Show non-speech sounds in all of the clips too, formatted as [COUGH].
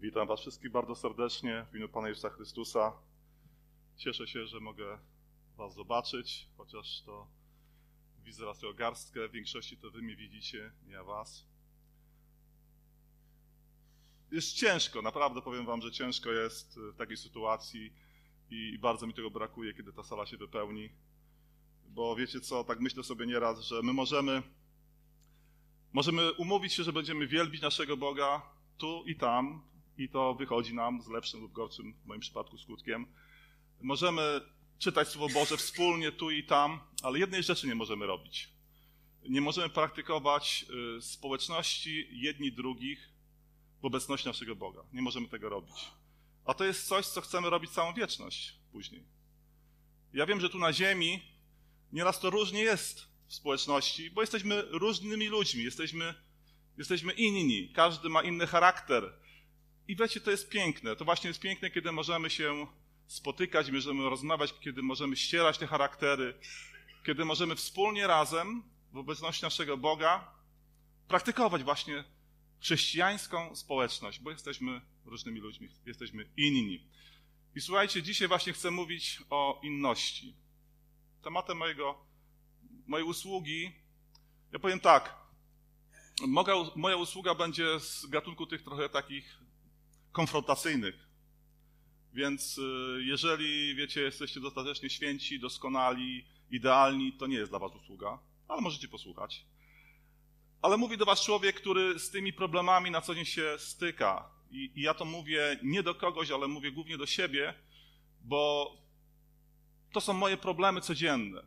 Witam Was wszystkich bardzo serdecznie w imieniu Pana Jezusa Chrystusa. Cieszę się, że mogę Was zobaczyć, chociaż to widzę Was tylko garstkę. W większości to Wy mnie widzicie, nie ja Was. Jest ciężko, naprawdę powiem Wam, że ciężko jest w takiej sytuacji i bardzo mi tego brakuje, kiedy ta sala się wypełni. Bo wiecie co, tak myślę sobie nieraz, że my możemy, możemy umówić się, że będziemy wielbić naszego Boga tu i tam, i to wychodzi nam z lepszym lub gorszym, w moim przypadku, skutkiem. Możemy czytać Słowo Boże wspólnie tu i tam, ale jednej rzeczy nie możemy robić. Nie możemy praktykować y, społeczności jedni drugich w obecności naszego Boga. Nie możemy tego robić. A to jest coś, co chcemy robić całą wieczność później. Ja wiem, że tu na Ziemi nieraz to różnie jest w społeczności, bo jesteśmy różnymi ludźmi, jesteśmy, jesteśmy inni, każdy ma inny charakter, i wiecie, to jest piękne. To właśnie jest piękne, kiedy możemy się spotykać, możemy rozmawiać, kiedy możemy ścierać te charaktery, kiedy możemy wspólnie razem w obecności naszego Boga praktykować właśnie chrześcijańską społeczność, bo jesteśmy różnymi ludźmi, jesteśmy inni. I słuchajcie, dzisiaj właśnie chcę mówić o inności. Tematem mojego, mojej usługi, ja powiem tak, moja usługa będzie z gatunku tych trochę takich konfrontacyjnych. Więc y, jeżeli, wiecie, jesteście dostatecznie święci, doskonali, idealni, to nie jest dla was usługa, ale możecie posłuchać. Ale mówi do was człowiek, który z tymi problemami na co dzień się styka. I, I ja to mówię nie do kogoś, ale mówię głównie do siebie, bo to są moje problemy codzienne.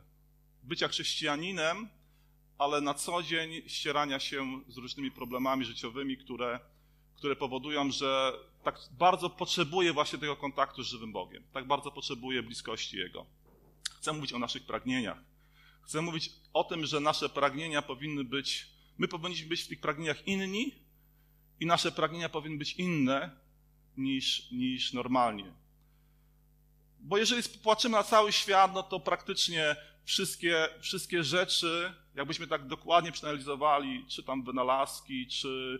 Bycia chrześcijaninem, ale na co dzień ścierania się z różnymi problemami życiowymi, które, które powodują, że tak bardzo potrzebuje właśnie tego kontaktu z żywym Bogiem. Tak bardzo potrzebuje bliskości Jego. Chcę mówić o naszych pragnieniach. Chcę mówić o tym, że nasze pragnienia powinny być, my powinniśmy być w tych pragnieniach inni i nasze pragnienia powinny być inne niż, niż normalnie. Bo jeżeli patrzymy na cały świat, no to praktycznie wszystkie, wszystkie rzeczy, jakbyśmy tak dokładnie przeanalizowali, czy tam wynalazki, czy,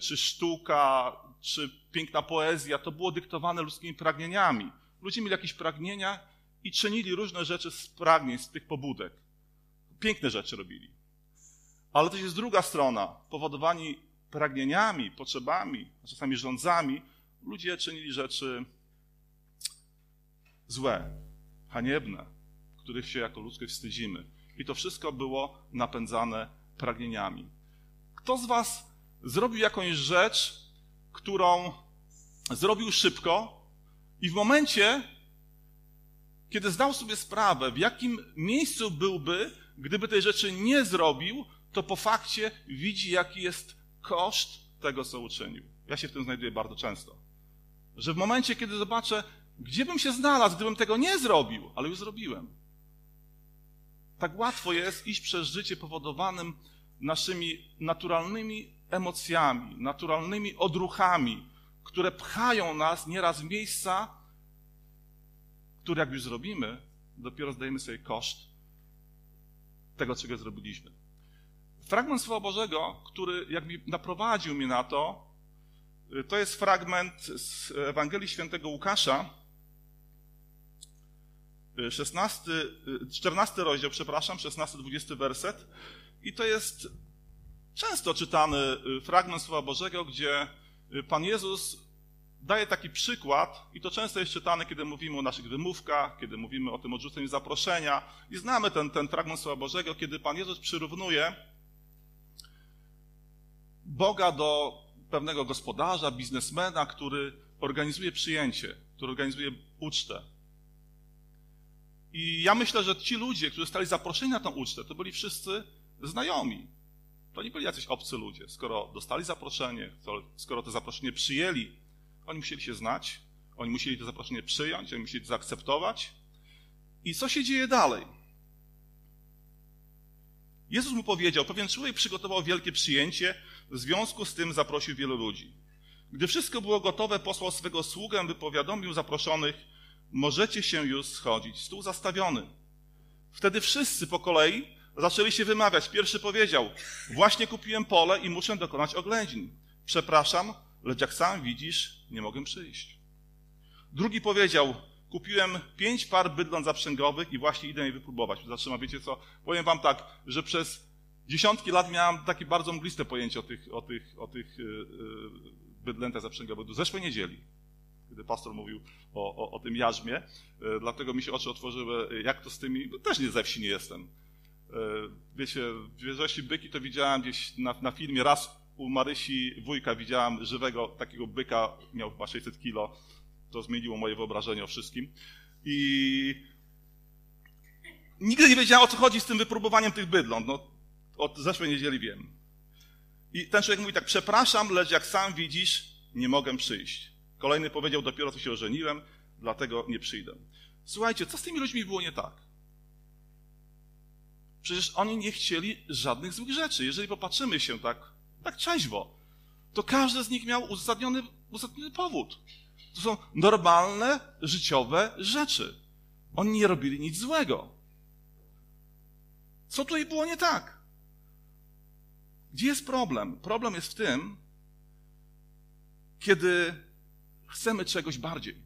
czy sztuka, czy piękna poezja, to było dyktowane ludzkimi pragnieniami. Ludzie mieli jakieś pragnienia i czynili różne rzeczy z pragnień, z tych pobudek. Piękne rzeczy robili. Ale to jest druga strona. Powodowani pragnieniami, potrzebami, a czasami rządzami, ludzie czynili rzeczy złe, haniebne, których się jako ludzkość wstydzimy. I to wszystko było napędzane pragnieniami. Kto z Was zrobił jakąś rzecz, którą zrobił szybko i w momencie, kiedy zdał sobie sprawę, w jakim miejscu byłby, gdyby tej rzeczy nie zrobił, to po fakcie widzi, jaki jest koszt tego, co uczynił. Ja się w tym znajduję bardzo często. Że w momencie, kiedy zobaczę, gdzie bym się znalazł, gdybym tego nie zrobił, ale już zrobiłem. Tak łatwo jest iść przez życie powodowanym naszymi naturalnymi emocjami, naturalnymi odruchami, które pchają nas nieraz w miejsca, które jak już zrobimy, dopiero zdajemy sobie koszt tego, czego zrobiliśmy. Fragment Słowa Bożego, który jakby naprowadził mnie na to, to jest fragment z Ewangelii Świętego Łukasza, 16, 14 rozdział, przepraszam, 16-20 werset. I to jest często czytany y, fragment Słowa Bożego, gdzie y, Pan Jezus daje taki przykład, i to często jest czytane, kiedy mówimy o naszych wymówkach, kiedy mówimy o tym odrzuceniu zaproszenia. I znamy ten, ten fragment Słowa Bożego, kiedy Pan Jezus przyrównuje Boga do pewnego gospodarza, biznesmena, który organizuje przyjęcie, który organizuje ucztę. I ja myślę, że ci ludzie, którzy stali zaproszeni na tę ucztę, to byli wszyscy znajomi. To nie byli jacyś obcy ludzie. Skoro dostali zaproszenie, skoro to zaproszenie przyjęli, oni musieli się znać, oni musieli to zaproszenie przyjąć, oni musieli to zaakceptować. I co się dzieje dalej? Jezus mu powiedział, pewien człowiek przygotował wielkie przyjęcie, w związku z tym zaprosił wielu ludzi. Gdy wszystko było gotowe, posłał swego sługę, by powiadomił zaproszonych, możecie się już schodzić, stół zastawiony. Wtedy wszyscy po kolei zaczęli się wymawiać. Pierwszy powiedział, właśnie kupiłem pole i muszę dokonać oględzin. Przepraszam, lecz jak sam widzisz, nie mogę przyjść. Drugi powiedział, kupiłem pięć par bydląt zaprzęgowych i właśnie idę je wypróbować. Zatrzymam, wiecie co? Powiem wam tak, że przez dziesiątki lat miałem takie bardzo mgliste pojęcie o tych, o tych, o tych yy, bydlętach zaprzęgowych. Do zeszłej niedzieli, kiedy pastor mówił o, o, o tym jarzmie, yy, dlatego mi się oczy otworzyły, jak to z tymi, no też nie ze wsi nie jestem. Yy, wiecie, w byki to widziałem gdzieś na, na filmie, raz u Marysi wujka widziałem żywego takiego byka, miał chyba 600 kilo, to zmieniło moje wyobrażenie o wszystkim. I nigdy nie wiedziałem, o co chodzi z tym wypróbowaniem tych bydląt. No, od zeszłej niedzieli wiem. I ten człowiek mówi tak, przepraszam, lecz jak sam widzisz, nie mogę przyjść. Kolejny powiedział, dopiero co się ożeniłem, dlatego nie przyjdę. Słuchajcie, co z tymi ludźmi było nie tak? Przecież oni nie chcieli żadnych złych rzeczy. Jeżeli popatrzymy się tak, tak trzeźwo, to każdy z nich miał uzasadniony, uzasadniony powód. To są normalne, życiowe rzeczy. Oni nie robili nic złego. Co tutaj było nie tak? Gdzie jest problem? Problem jest w tym, kiedy chcemy czegoś bardziej.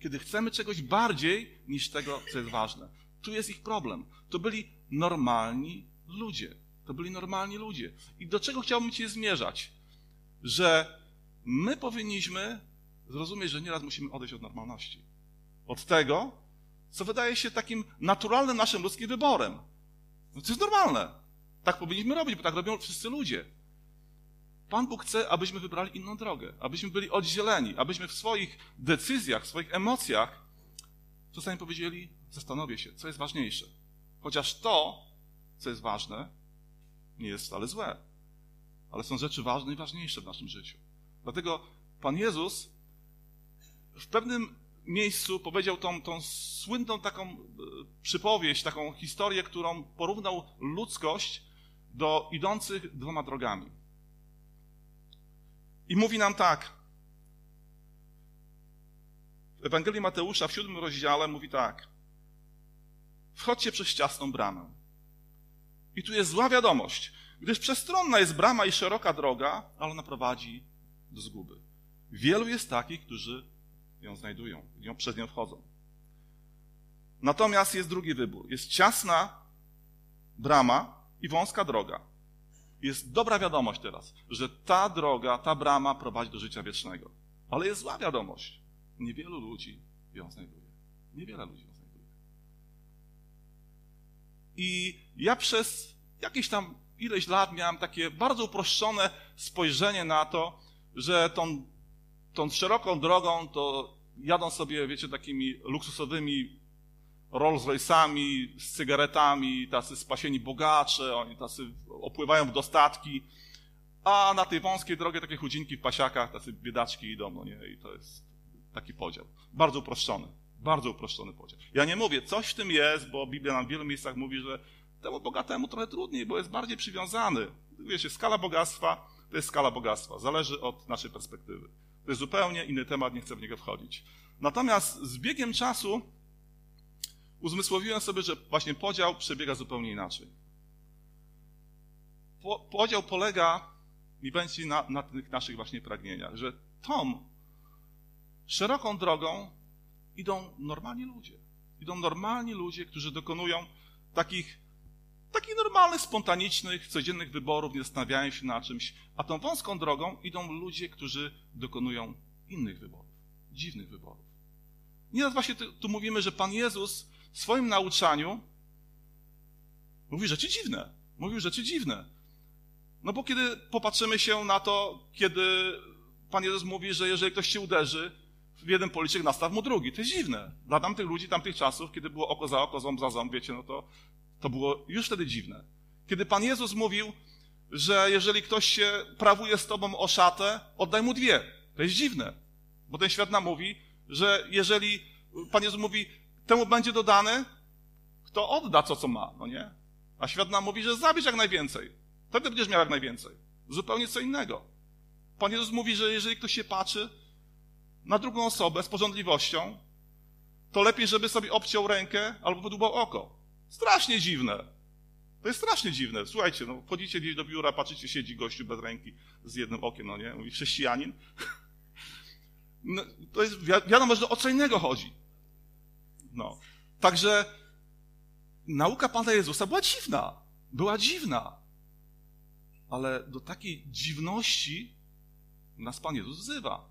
Kiedy chcemy czegoś bardziej niż tego, co jest ważne. Tu jest ich problem. To byli normalni ludzie. To byli normalni ludzie. I do czego chciałbym Cię zmierzać? Że my powinniśmy zrozumieć, że nieraz musimy odejść od normalności. Od tego, co wydaje się takim naturalnym naszym ludzkim wyborem. No to jest normalne. Tak powinniśmy robić, bo tak robią wszyscy ludzie. Pan Bóg chce, abyśmy wybrali inną drogę, abyśmy byli oddzieleni, abyśmy w swoich decyzjach, w swoich emocjach czasami powiedzieli, zastanowię się, co jest ważniejsze. Chociaż to, co jest ważne, nie jest wcale złe. Ale są rzeczy ważne i ważniejsze w naszym życiu. Dlatego Pan Jezus w pewnym miejscu powiedział tą, tą słynną taką e, przypowieść, taką historię, którą porównał ludzkość do idących dwoma drogami. I mówi nam tak. W Ewangelii Mateusza w siódmym rozdziale mówi tak. Wchodźcie przez ciasną bramę. I tu jest zła wiadomość, gdyż przestronna jest brama i szeroka droga, ale ona prowadzi do zguby. Wielu jest takich, którzy ją znajdują, ją przez nią wchodzą. Natomiast jest drugi wybór. Jest ciasna brama i wąska droga. Jest dobra wiadomość teraz, że ta droga, ta brama prowadzi do życia wiecznego. Ale jest zła wiadomość. Niewielu ludzi ją znajduje. Niewiele ludzi ją znajduje. I ja przez jakieś tam ileś lat miałem takie bardzo uproszczone spojrzenie na to, że tą tą szeroką drogą to jadą sobie, wiecie, takimi luksusowymi Rolls Royce'ami, z cygaretami, tacy spasieni bogacze, oni tacy opływają w dostatki, a na tej wąskiej drogie takie chudzinki w pasiakach, tacy biedaczki idą, no nie, i to jest taki podział. Bardzo uproszczony, bardzo uproszczony podział. Ja nie mówię, coś w tym jest, bo Biblia nam w wielu miejscach mówi, że temu bogatemu trochę trudniej, bo jest bardziej przywiązany. Wiecie, skala bogactwa to jest skala bogactwa, zależy od naszej perspektywy. To jest zupełnie inny temat, nie chcę w niego wchodzić. Natomiast z biegiem czasu uzmysłowiłem sobie, że właśnie podział przebiega zupełnie inaczej. Po, podział polega i będzie na, na tych naszych właśnie pragnieniach, że tą szeroką drogą idą normalni ludzie. Idą normalni ludzie, którzy dokonują takich takich normalnych, spontanicznych, codziennych wyborów, nie zastanawiają się na czymś, a tą wąską drogą idą ludzie, którzy dokonują innych wyborów, dziwnych wyborów. Nieraz właśnie tu, mówimy, że Pan Jezus w swoim nauczaniu mówi rzeczy dziwne. Mówił rzeczy dziwne. No bo kiedy popatrzymy się na to, kiedy Pan Jezus mówi, że jeżeli ktoś się uderzy, jeden policzek nastaw mu drugi. To jest dziwne. Dla tamtych ludzi, tamtych czasów, kiedy było oko za oko, ząb za ząb, wiecie, no to to było już wtedy dziwne. Kiedy Pan Jezus mówił, że jeżeli ktoś się prawuje z tobą o szatę, oddaj mu dwie. To jest dziwne, bo ten świat nam mówi, że jeżeli Pan Jezus mówi, temu będzie dodane, kto odda to, co ma, no nie? A świat nam mówi, że zabierz jak najwięcej. Wtedy będziesz miał jak najwięcej. Zupełnie co innego. Pan Jezus mówi, że jeżeli ktoś się patrzy na drugą osobę z porządliwością, to lepiej, żeby sobie obciął rękę albo wydłubał oko. Strasznie dziwne. To jest strasznie dziwne. Słuchajcie, no, wchodzicie gdzieś do biura, patrzycie, siedzi gościu bez ręki z jednym okiem, no nie? Mówi chrześcijanin. [LAUGHS] No, to jest, wi wiadomo, że o co innego chodzi. No. Także nauka Pana Jezusa była dziwna. Była dziwna. Ale do takiej dziwności nas Pan Jezus wzywa.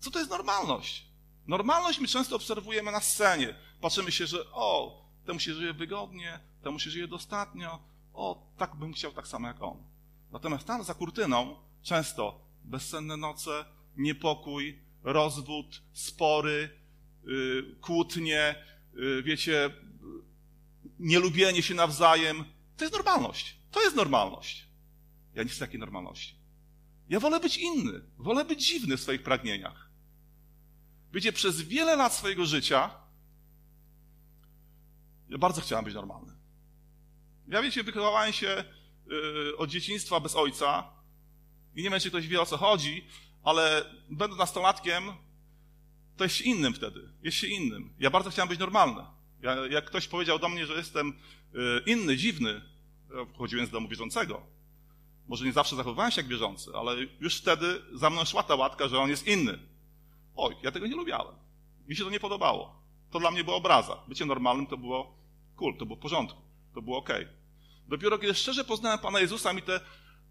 Co to jest normalność? Normalność my często obserwujemy na scenie. Patrzymy się, że o, temu się żyje wygodnie, temu się żyje dostatnio, o, tak bym chciał tak samo jak on. Natomiast tam za kurtyną często bezsenne noce, niepokój, rozwód, spory, yy, kłótnie, yy, wiecie, nielubienie się nawzajem. To jest normalność. To jest normalność. Ja nie chcę takiej normalności. Ja wolę być inny, wolę być dziwny w swoich pragnieniach. Wiecie, przez wiele lat swojego życia ja bardzo chciałem być normalny. Ja wiecie, wychowałem się yy, od dzieciństwa bez ojca i nie wiem, czy ktoś wie o co chodzi, ale będąc nastolatkiem, to jest się innym wtedy. Jest się innym. Ja bardzo chciałem być normalny. Ja, jak ktoś powiedział do mnie, że jestem yy, inny, dziwny, ja wchodziłem z domu wierzącego. Może nie zawsze zachowywałem się jak wierzący, ale już wtedy za mną szła ta łatka, że on jest inny. Oj, ja tego nie lubiałem. Mi się to nie podobało. To dla mnie była obraza. Bycie normalnym to było cool, to było w porządku, to było ok. Dopiero kiedy szczerze poznałem Pana Jezusa, mi te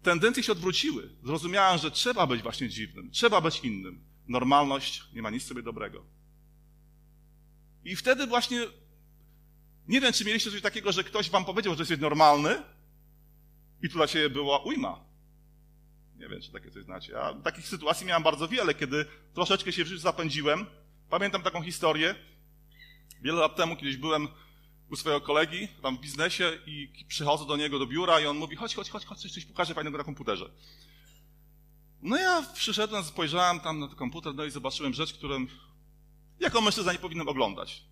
tendencje się odwróciły. Zrozumiałem, że trzeba być właśnie dziwnym, trzeba być innym. Normalność nie ma nic sobie dobrego. I wtedy właśnie, nie wiem, czy mieliście coś takiego, że ktoś wam powiedział, że jesteś normalny i tu dla ciebie była ujma. Nie wiem, czy takie coś znacie. Ja takich sytuacji miałem bardzo wiele, kiedy troszeczkę się w życiu zapędziłem. Pamiętam taką historię. Wiele lat temu kiedyś byłem u swojego kolegi tam w biznesie i przychodzę do niego do biura i on mówi, chodź, chodź, chodź, chodź coś, coś pokażę fajnego na komputerze. No ja przyszedłem, spojrzałem tam na ten komputer, no i zobaczyłem rzecz, którą jako mężczyzna nie powinienem oglądać.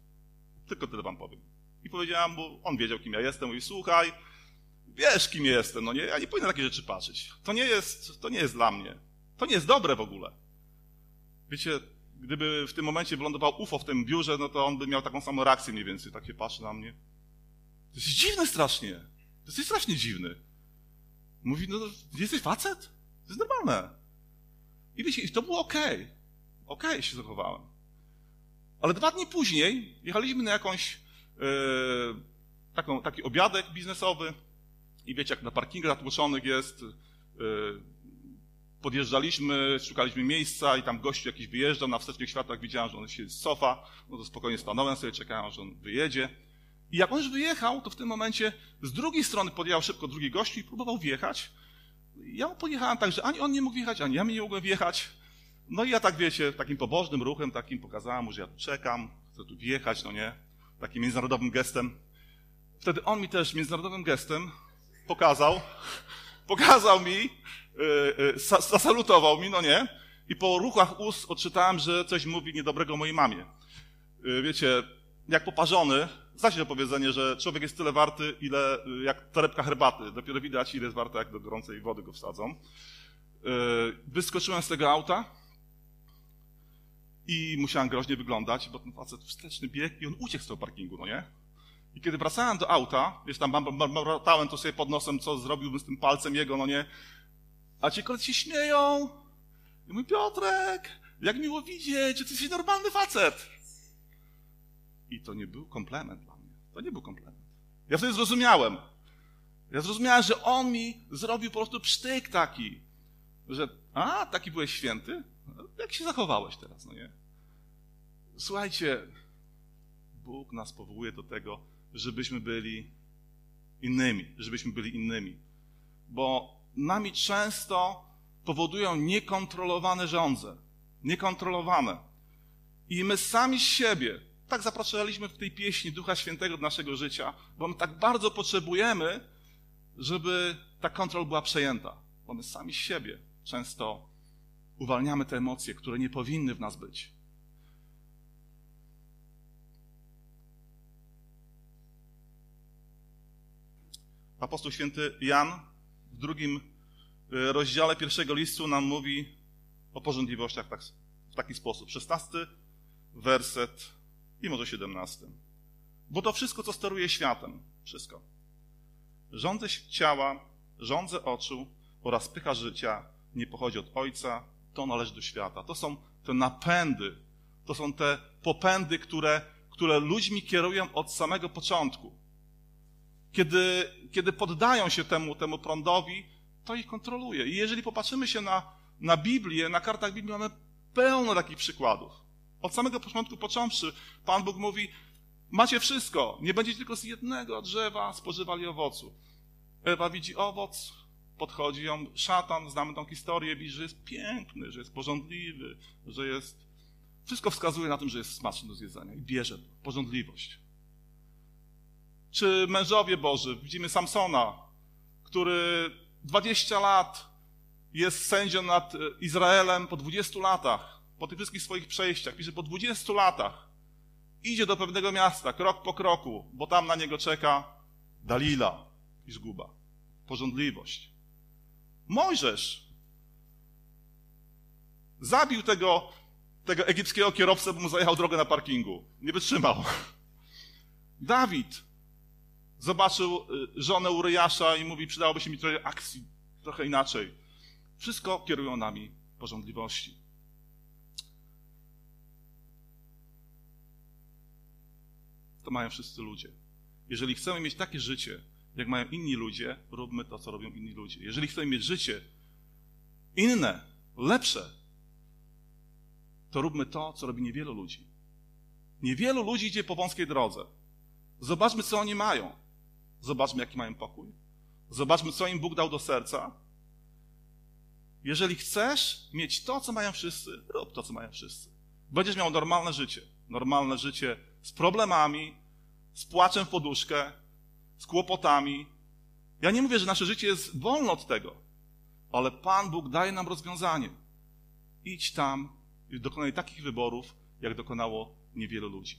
Tylko tyle wam powiem. I powiedziałem mu, on wiedział, kim ja jestem, mówi, słuchaj, wiesz, kim jestem, no nie, ja nie powinienem takie rzeczy patrzeć. To nie jest, to nie jest dla mnie. To nie jest dobre w ogóle. Wiecie, gdyby w tym momencie wylądował UFO w tym biurze, no to on by miał taką samą reakcję mniej więcej. Tak się patrzy na mnie. To jest dziwne strasznie. To jest strasznie dziwny. Mówi, no jesteś facet? To jest normalne. I wiecie, to było okej. Okay. Okej okay, się zachowałem. Ale dwa dni później jechaliśmy na jakąś yy, taką, taki obiadek biznesowy i wiecie, jak na parkingach zatłoczonych jest yy, podjeżdżaliśmy, szukaliśmy miejsca i tam gościu jakiś wyjeżdżał, na wstecznych światłach widziałem, że on się sofa, no to spokojnie stanąłem sobie, czekałem, że on wyjedzie. I jak on już wyjechał, to w tym momencie z drugiej strony podjechał szybko drugi gościu i próbował wjechać. Ja pojechałem tak, że ani on nie mógł wjechać, ani ja nie mogłem wjechać. No i ja tak, wiecie, takim pobożnym ruchem takim pokazałem mu, że ja tu czekam, chcę tu wjechać, no nie, takim międzynarodowym gestem. Wtedy on mi też międzynarodowym gestem pokazał, pokazał mi, Y, y, zasalutował mi, no nie? I po ruchach ust odczytałem, że coś mówi niedobrego mojej mamie. Y, wiecie, jak poparzony, znacie to powiedzenie, że człowiek jest tyle warty, ile jak torebka herbaty. Dopiero widać, ile jest warta, jak do gorącej wody go wsadzą. Wyskoczyłem z tego auta i musiałem groźnie wyglądać, bo ten facet wsteczny bieg i on uciekł z tego parkingu, no nie? I kiedy wracałem do auta, wiesz, tam bambatałem to sobie pod nosem, co zrobiłbym z tym palcem jego, no nie? A ci koledzy się śmieją. I mój Piotrek, jak miło widzieć, ty jesteś normalny facet. I to nie był komplement dla mnie. To nie był komplement. Ja wtedy zrozumiałem. Ja zrozumiałem, że on mi zrobił po prostu psztyk taki, że a, taki byłeś święty? Jak się zachowałeś teraz, no nie? Słuchajcie, Bóg nas powołuje do tego, żebyśmy byli innymi, żebyśmy byli innymi. Bo nami często powodują niekontrolowane żądze. Niekontrolowane. I my sami siebie, tak zapraszaliśmy w tej pieśni Ducha Świętego do naszego życia, bo my tak bardzo potrzebujemy, żeby ta kontrola była przejęta. Bo my sami siebie często uwalniamy te emocje, które nie powinny w nas być. Apostoł święty Jan w drugim e, rozdziale pierwszego listu nam mówi o porządliwościach tak, w taki sposób. Szesnasty werset i może siedemnasty. Bo to wszystko, co steruje światem, wszystko. Rządzę ciała, rządzę oczu oraz pycha życia nie pochodzi od Ojca, to należy do świata. To są te napędy, to są te popędy, które, które ludźmi kierują od samego początku. Kiedy, kiedy poddają się temu, temu prądowi, to ich kontroluje. I jeżeli popatrzymy się na, na Biblię, na kartach Biblii mamy pełno takich przykładów. Od samego początku począwszy, Pan Bóg mówi, macie wszystko, nie będziecie tylko z jednego drzewa spożywali owocu. Ewa widzi owoc, podchodzi ją szatan, znamy tą historię, widzi, że jest piękny, że jest porządliwy, że jest... Wszystko wskazuje na tym, że jest smaczny do zjedzenia i bierze porządliwość. Czy mężowie Boży, widzimy Samsona, który 20 lat jest sędzią nad Izraelem po 20 latach, po tych wszystkich swoich przejściach, pisze po 20 latach, idzie do pewnego miasta, krok po kroku, bo tam na niego czeka Dalila i zguba, porządliwość. Mojżesz zabił tego, tego egipskiego kierowcę, bo mu zajechał drogę na parkingu. Nie wytrzymał. [LAUGHS] Dawid zobaczył y, żonę Uryjasza i mówi, przydałoby się mi trochę akcji, trochę inaczej. Wszystko kierują nami porządliwości. To mają wszyscy ludzie. Jeżeli chcemy mieć takie życie, jak mają inni ludzie, róbmy to, co robią inni ludzie. Jeżeli chcemy mieć życie inne, lepsze, to róbmy to, co robi niewielu ludzi. Niewielu ludzi idzie po wąskiej drodze. Zobaczmy, co oni mają. Zobaczmy, jaki mają pokój. Zobaczmy, co im Bóg dał do serca. Jeżeli chcesz mieć to, co mają wszyscy, rób to, co mają wszyscy. Będziesz miał normalne życie. Normalne życie z problemami, z płaczem w poduszkę, z kłopotami. Ja nie mówię, że nasze życie jest wolne od tego, ale Pan Bóg daje nam rozwiązanie. Idź tam i dokonaj takich wyborów, jak dokonało niewielu ludzi.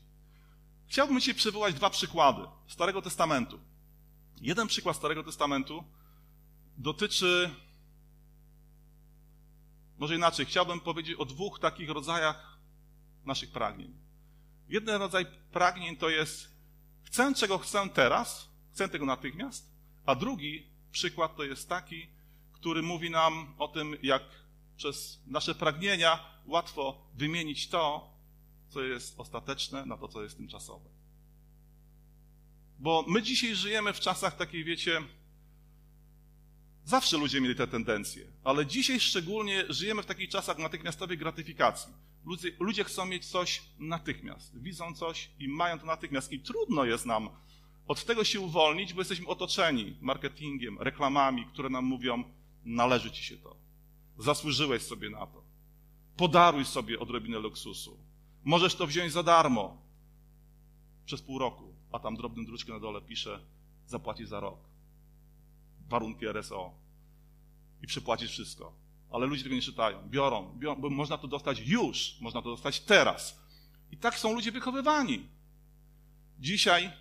Chciałbym Ci przywołać dwa przykłady Starego Testamentu. Jeden przykład Starego Testamentu dotyczy, może inaczej, chciałbym powiedzieć o dwóch takich rodzajach naszych pragnień. Jeden rodzaj pragnień to jest chcę, czego chcę teraz, chcę tego natychmiast, a drugi przykład to jest taki, który mówi nam o tym, jak przez nasze pragnienia łatwo wymienić to, co jest ostateczne, na to, co jest tymczasowe. Bo my dzisiaj żyjemy w czasach takiej, wiecie, zawsze ludzie mieli te tendencje, ale dzisiaj szczególnie żyjemy w takich czasach natychmiastowej gratyfikacji. Ludzie, ludzie chcą mieć coś natychmiast, widzą coś i mają to natychmiast. I trudno jest nam od tego się uwolnić, bo jesteśmy otoczeni marketingiem, reklamami, które nam mówią, należy ci się to. Zasłużyłeś sobie na to. Podaruj sobie odrobinę luksusu. Możesz to wziąć za darmo przez pół roku, a tam drobnym druczkiem na dole pisze, zapłacisz za rok. Warunki RSO. I przepłacisz wszystko. Ale ludzie tego nie czytają. Biorą, biorą, bo można to dostać już, można to dostać teraz. I tak są ludzie wychowywani. Dzisiaj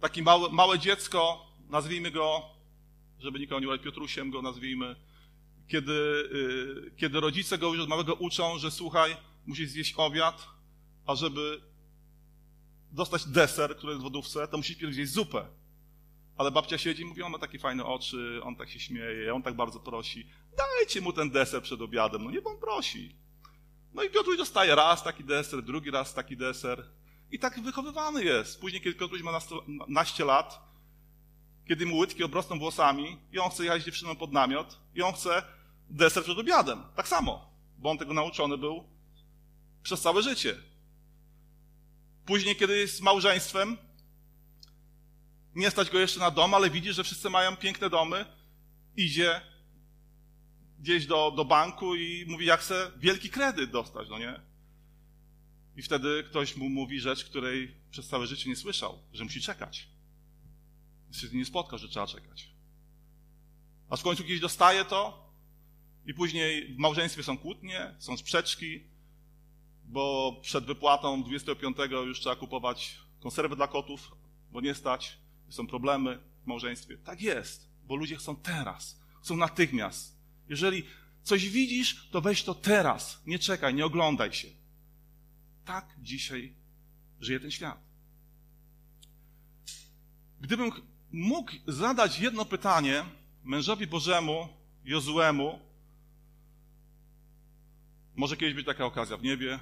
takie małe, małe dziecko, nazwijmy go, żeby nikogo nie ubrać, Piotrusiem go nazwijmy, kiedy, yy, kiedy rodzice go już od małego uczą, że słuchaj, musisz zjeść obiad, a żeby dostać deser, który jest w lodówce, to musisz pierw zjeść zupę. Ale babcia siedzi i mówi, on ma takie fajne oczy, on tak się śmieje, on tak bardzo prosi. Dajcie mu ten deser przed obiadem, no nie, bo on prosi. No i Piotruś dostaje raz taki deser, drugi raz taki deser. I tak wychowywany jest. Później, kiedy Piotruś ma naście lat, kiedy mu łydki obrosną włosami i on chce jechać dziewczyną pod namiot i on chce deser przed obiadem. Tak samo, bo on tego nauczony był przez całe życie. Później, kiedy jest małżeństwem, nie stać go jeszcze na dom, ale widzi, że wszyscy mają piękne domy, idzie gdzieś do, do banku i mówi, jak chce wielki kredyt dostać, no nie? I wtedy ktoś mu mówi rzecz, której przez całe życie nie słyszał, że musi czekać. Się nie spotkał, że trzeba czekać. A w końcu kiedyś dostaje to i później w małżeństwie są kłótnie, są sprzeczki, bo przed wypłatą 25 już trzeba kupować konserwy dla kotów, bo nie stać, są problemy w małżeństwie. Tak jest, bo ludzie chcą teraz, chcą natychmiast. Jeżeli coś widzisz, to weź to teraz, nie czekaj, nie oglądaj się. Tak dzisiaj żyje ten świat. Gdybym mógł zadać jedno pytanie mężowi Bożemu, Jozuemu, może kiedyś być taka okazja w niebie,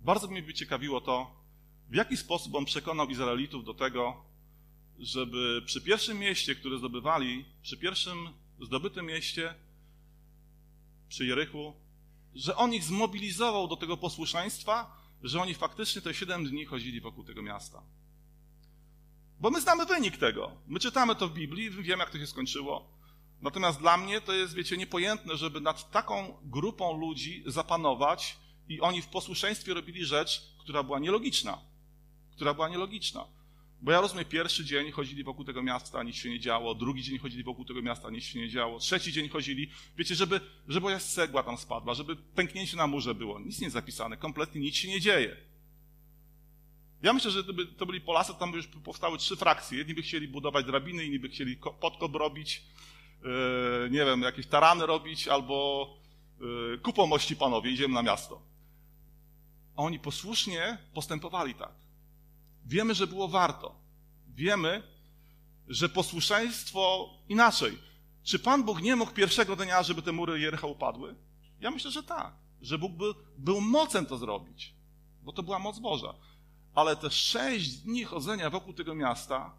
bardzo by mnie ciekawiło to, w jaki sposób on przekonał Izraelitów do tego, żeby przy pierwszym mieście, które zdobywali, przy pierwszym zdobytym mieście, przy Jerychu, że on ich zmobilizował do tego posłuszeństwa, że oni faktycznie te siedem dni chodzili wokół tego miasta. Bo my znamy wynik tego. My czytamy to w Biblii, wiemy, jak to się skończyło. Natomiast dla mnie to jest, wiecie, niepojętne, żeby nad taką grupą ludzi zapanować i oni w posłuszeństwie robili rzecz, która była nielogiczna. Która była nielogiczna. Bo ja rozumiem, pierwszy dzień chodzili wokół tego miasta, nic się nie działo, drugi dzień chodzili wokół tego miasta, nic się nie działo, trzeci dzień chodzili, wiecie, żeby, żeby jakaś cegła tam spadła, żeby pęknięcie na murze było. Nic nie jest zapisane, kompletnie nic się nie dzieje. Ja myślę, że gdyby to byli Polacy, tam by już powstały trzy frakcje. Jedni by chcieli budować drabiny, inni by chcieli podkop robić, yy, nie wiem, jakieś tarany robić, albo yy, kupą mości panowie, idziemy na miasto. A oni posłusznie postępowali tak. Wiemy, że było warto. Wiemy, że posłuszeństwo inaczej. Czy Pan Bóg nie mógł pierwszego dnia, żeby te mury Jericha upadły? Ja myślę, że tak. Że Bóg był, był mocem to zrobić, bo to była moc Boża. Ale te sześć dni chodzenia wokół tego miasta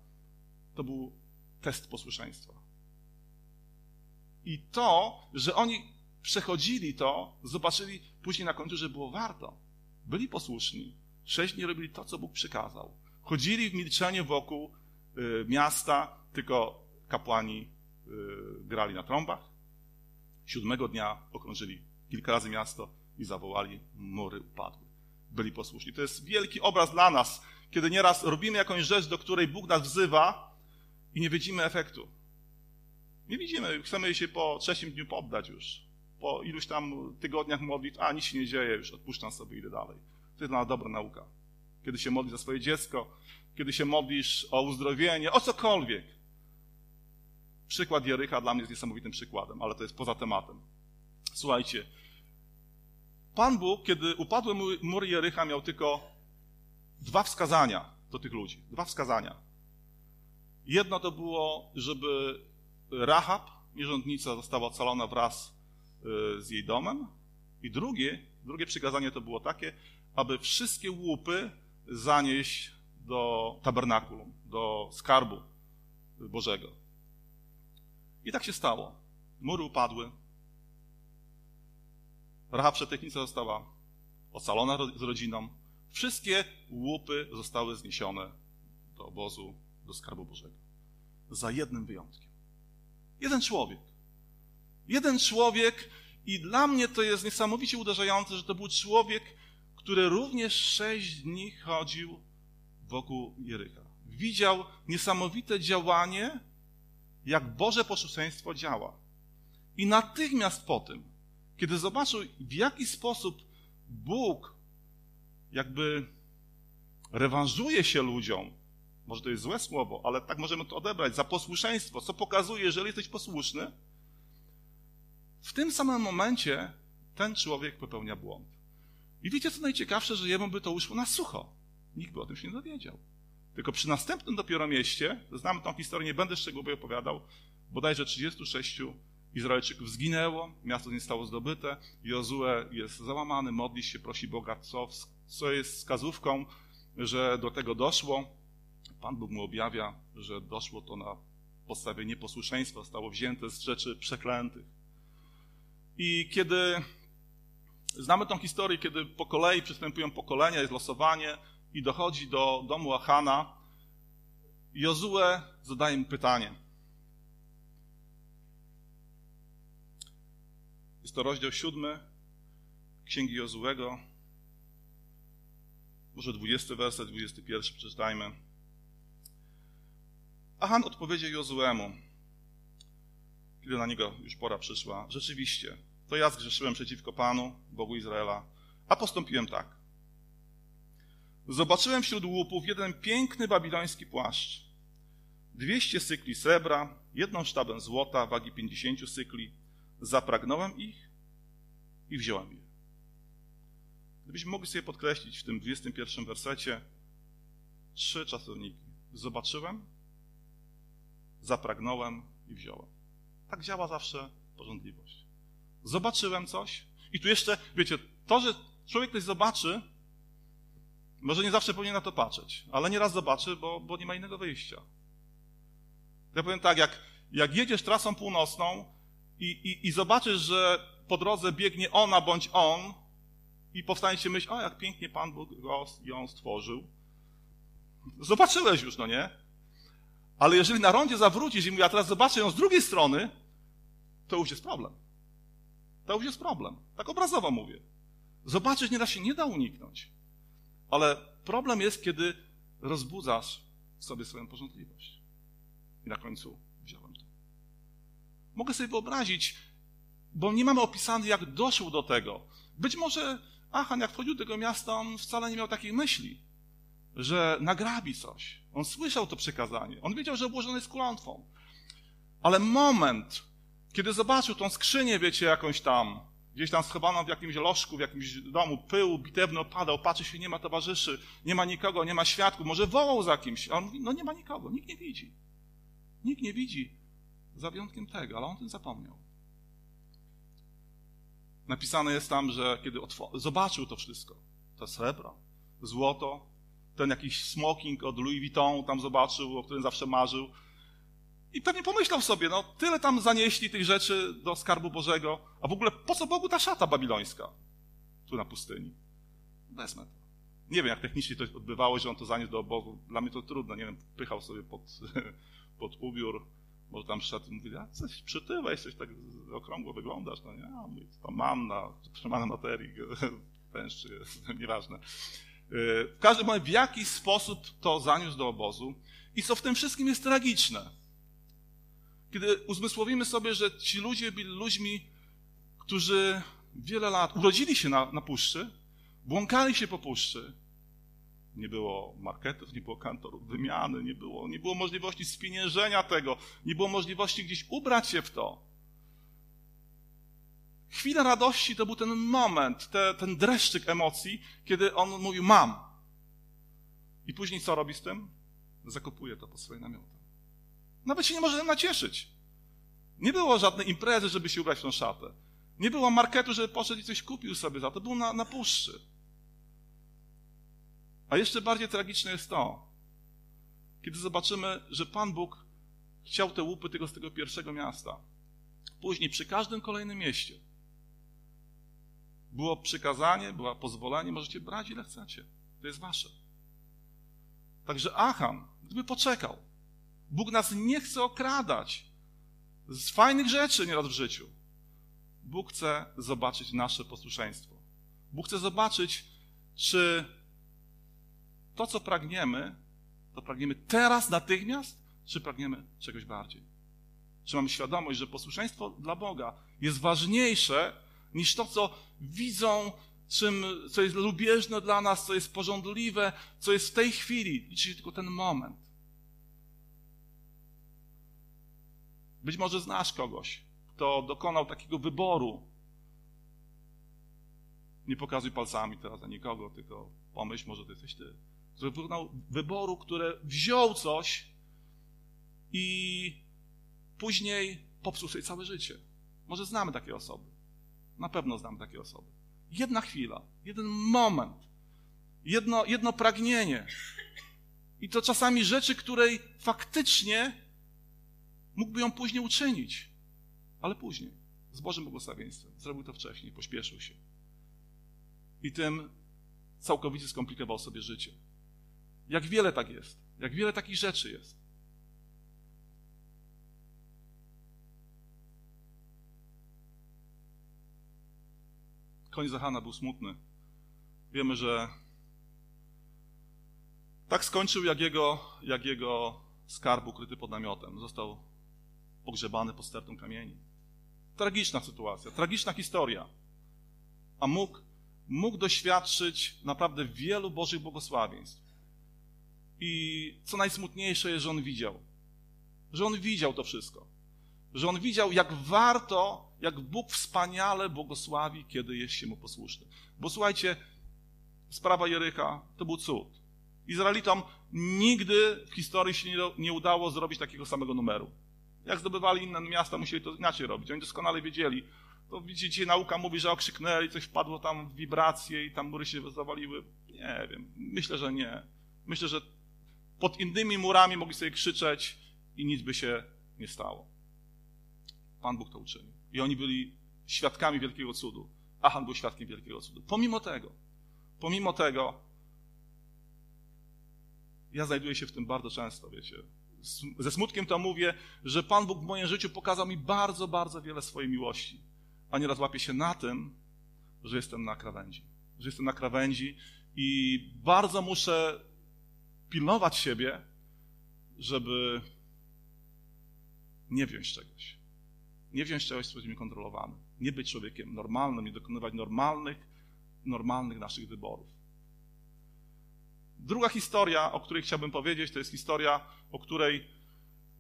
to był test posłuszeństwa. I to, że oni przechodzili to, zobaczyli później na końcu, że było warto. Byli posłuszni. Sześć dni robili to, co Bóg przykazał. Chodzili w milczeniu wokół y, miasta, tylko kapłani y, grali na trąbach. Siódmego dnia okrążyli kilka razy miasto i zawołali, mury upadły byli posłuszni. To jest wielki obraz dla nas, kiedy nieraz robimy jakąś rzecz, do której Bóg nas wzywa i nie widzimy efektu. Nie widzimy, chcemy się po trzecim dniu poddać już. Po iluś tam tygodniach modlić, a nic się nie dzieje, już odpuszczam sobie, idę dalej. To jest dla nas dobra nauka. Kiedy się modlisz za swoje dziecko, kiedy się modlisz o uzdrowienie, o cokolwiek. Przykład Jerycha dla mnie jest niesamowitym przykładem, ale to jest poza tematem. Słuchajcie, Pan Bóg, kiedy upadły mury Jerycha, miał tylko dwa wskazania do tych ludzi. Dwa wskazania. Jedno to było, żeby Rahab, nierządnica, została ocalona wraz z jej domem. I drugie, drugie przykazanie to było takie, aby wszystkie łupy zanieść do tabernakulum, do skarbu Bożego. I tak się stało. Mury upadły, Rahab Przetechnica została ocalona z rodziną. Wszystkie łupy zostały zniesione do obozu, do skarbu Bożego. Za jednym wyjątkiem. Jeden człowiek. Jeden człowiek i dla mnie to jest niesamowicie uderzające, że to był człowiek, który również sześć dni chodził wokół Jerycha. Widział niesamowite działanie, jak Boże posłuszeństwo działa. I natychmiast po tym kiedy zobaczył, w jaki sposób Bóg jakby rewanżuje się ludziom, może to jest złe słowo, ale tak możemy to odebrać, za posłuszeństwo, co pokazuje, jeżeli jesteś posłuszny, w tym samym momencie ten człowiek popełnia błąd. I wiecie, co najciekawsze, że jemu by to uszło na sucho. Nikt by o tym się nie dowiedział. Tylko przy następnym dopiero mieście, znamy tą historię, nie będę szczegółowo opowiadał, bodajże 36 Izraelczyków zginęło, miasto nie zostało zdobyte, Jozue jest załamany, modli się, prosi Boga, co, co jest wskazówką, że do tego doszło. Pan Bóg mu objawia, że doszło to na podstawie nieposłuszeństwa, zostało wzięte z rzeczy przeklętych. I kiedy znamy tą historię, kiedy po kolei przystępują pokolenia, jest losowanie i dochodzi do domu Achana, Jozue zadaje mu pytanie – Jest to rozdział siódmy Księgi Jozułego. Może dwudziesty werset, dwudziesty pierwszy przeczytajmy. Achan odpowiedział Jozuemu, kiedy na niego już pora przyszła. Rzeczywiście, to ja zgrzeszyłem przeciwko Panu, Bogu Izraela, a postąpiłem tak. Zobaczyłem wśród łupów jeden piękny babiloński płaszcz. Dwieście cykli srebra, jedną sztabę złota, wagi pięćdziesięciu cykli, zapragnąłem ich i wziąłem je. Gdybyśmy mogli sobie podkreślić w tym 21 wersecie trzy czasowniki. Zobaczyłem, zapragnąłem i wziąłem. Tak działa zawsze porządliwość. Zobaczyłem coś i tu jeszcze, wiecie, to, że człowiek coś zobaczy, może nie zawsze powinien na to patrzeć, ale nieraz zobaczy, bo, bo nie ma innego wyjścia. Ja powiem tak, jak, jak jedziesz trasą północną i, i, i zobaczysz, że po drodze biegnie ona bądź on i powstanie się myśl, o jak pięknie Pan Bóg go, ją stworzył. Zobaczyłeś już, no nie? Ale jeżeli na rondzie zawrócisz i mówisz, a teraz zobaczę ją z drugiej strony, to już jest problem. To już jest problem. Tak obrazowo mówię. Zobaczyć nieraz się nie da uniknąć. Ale problem jest, kiedy rozbudzasz sobie swoją porządliwość. I na końcu wziąłem to. Mogę sobie wyobrazić, bo nie mamy opisane, jak doszło do tego. Być może Achan, jak wchodził do tego miasta, on wcale nie miał takiej myśli, że nagrabi coś. On słyszał to przekazanie. On wiedział, że obłożony jest klątwą. Ale moment, kiedy zobaczył tą skrzynię, wiecie, jakąś tam, gdzieś tam schowaną w jakimś lożku, w jakimś domu, pył bitewny opadał, patrzy się, nie ma towarzyszy, nie ma nikogo, nie ma świadków, może wołał za kimś. A on mówi, no nie ma nikogo, nikt nie widzi. Nikt nie widzi, za wyjątkiem tego, ale on ten zapomniał. Napisane jest tam, że kiedy zobaczył to wszystko, to srebro, złoto, ten jakiś smoking od Louis Vuitton tam zobaczył, o którym zawsze marzył. I pewnie pomyślał sobie, no tyle tam zanieśli tych rzeczy do skarbu Bożego, a w ogóle po co Bogu ta szata babilońska tu na pustyni? Wezmę to. Nie wiem, jak technicznie to odbywało, że on to zaniósł do obozu. Dla mnie to trudno, nie wiem, pychał sobie pod, [LAUGHS] pod ubiór, może tam szedł i a coś przytyłeś, coś tak okrągło wyglądasz, no nie, a mówi, tam mam na przemanej materii, [LAUGHS] jest, [LAUGHS] nieważne. W każdym razie, w jaki sposób to zaniósł do obozu i co w tym wszystkim jest tragiczne. Kiedy uzmysłowimy sobie, że ci ludzie byli ludźmi, którzy wiele lat urodzili się na, na puszczy, błąkali się po puszczy, nie było marketów, nie było kantorów wymiany, nie było, nie było możliwości spieniężenia tego, nie było możliwości gdzieś ubrać się w to. Chwila radości to był ten moment, te, ten dreszczyk emocji, kiedy on mówił: Mam. I później co robi z tym? Zakopuje to pod swoje namioty. Nawet się nie może nacieszyć. Nie było żadnej imprezy, żeby się ubrać w tą szatę. Nie było marketu, żeby poszedł i coś kupił sobie za to. Był na, na puszczy. A jeszcze bardziej tragiczne jest to, kiedy zobaczymy, że Pan Bóg chciał te łupy tego z tego pierwszego miasta. Później przy każdym kolejnym mieście było przykazanie, było pozwolenie, możecie brać ile chcecie. To jest wasze. Także Achan, gdyby poczekał, Bóg nas nie chce okradać z fajnych rzeczy nieraz w życiu. Bóg chce zobaczyć nasze posłuszeństwo. Bóg chce zobaczyć, czy to, co pragniemy, to pragniemy teraz, natychmiast, czy pragniemy czegoś bardziej? Czy mamy świadomość, że posłuszeństwo dla Boga jest ważniejsze niż to, co widzą, czym, co jest lubieżne dla nas, co jest porządliwe, co jest w tej chwili, liczy się tylko ten moment. Być może znasz kogoś, kto dokonał takiego wyboru. Nie pokazuj palcami teraz na nikogo, tylko pomyśl, może to jesteś ty dokonał wyboru, które wziął coś i później popsuł sobie całe życie. Może znamy takie osoby. Na pewno znamy takie osoby. Jedna chwila, jeden moment, jedno, jedno pragnienie. I to czasami rzeczy, której faktycznie mógłby ją później uczynić. Ale później, z Bożym błogosławieństwem. Zrobił to wcześniej, pośpieszył się. I tym całkowicie skomplikował sobie życie. Jak wiele tak jest. Jak wiele takich rzeczy jest. Koniec Zachana był smutny. Wiemy, że tak skończył, jak jego, jak jego skarb ukryty pod namiotem. Został pogrzebany pod stertą kamieni. Tragiczna sytuacja, tragiczna historia. A mógł, mógł doświadczyć naprawdę wielu Bożych błogosławieństw. I co najsmutniejsze jest, że on widział. Że on widział to wszystko. Że on widział, jak warto, jak Bóg wspaniale błogosławi, kiedy jest się mu posłuszny. Bo słuchajcie, sprawa Jerycha to był cud. Izraelitom nigdy w historii się nie udało zrobić takiego samego numeru. Jak zdobywali inne miasta, musieli to inaczej robić. Oni doskonale wiedzieli. To widzicie, nauka mówi, że okrzyknęli, coś wpadło tam w wibracje i tam mury się zawaliły. Nie wiem. Myślę, że nie. Myślę, że pod innymi murami mogli sobie krzyczeć i nic by się nie stało. Pan Bóg to uczynił. I oni byli świadkami wielkiego cudu. Achan był świadkiem wielkiego cudu. Pomimo tego, pomimo tego, ja znajduję się w tym bardzo często, wiecie. Ze smutkiem to mówię, że Pan Bóg w moim życiu pokazał mi bardzo, bardzo wiele swojej miłości. A nieraz łapię się na tym, że jestem na krawędzi. Że jestem na krawędzi i bardzo muszę pilnować siebie, żeby nie wziąć czegoś. Nie wziąć czegoś, co będzie mi kontrolowane. Nie być człowiekiem normalnym, nie dokonywać normalnych, normalnych naszych wyborów. Druga historia, o której chciałbym powiedzieć, to jest historia, o której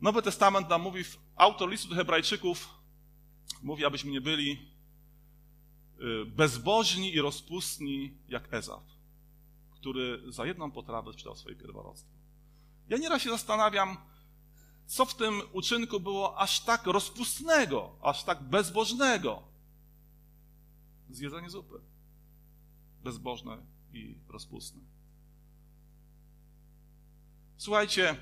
Nowy Testament nam mówi, autor listu do Hebrajczyków mówi, abyśmy nie byli y, bezbożni i rozpustni jak Ezaf, który za jedną potrawę sprzedał swoje pierworodstwo. Ja nieraz się zastanawiam, co w tym uczynku było aż tak rozpustnego, aż tak bezbożnego. Zjedzenie zupy. Bezbożne i rozpustne. Słuchajcie,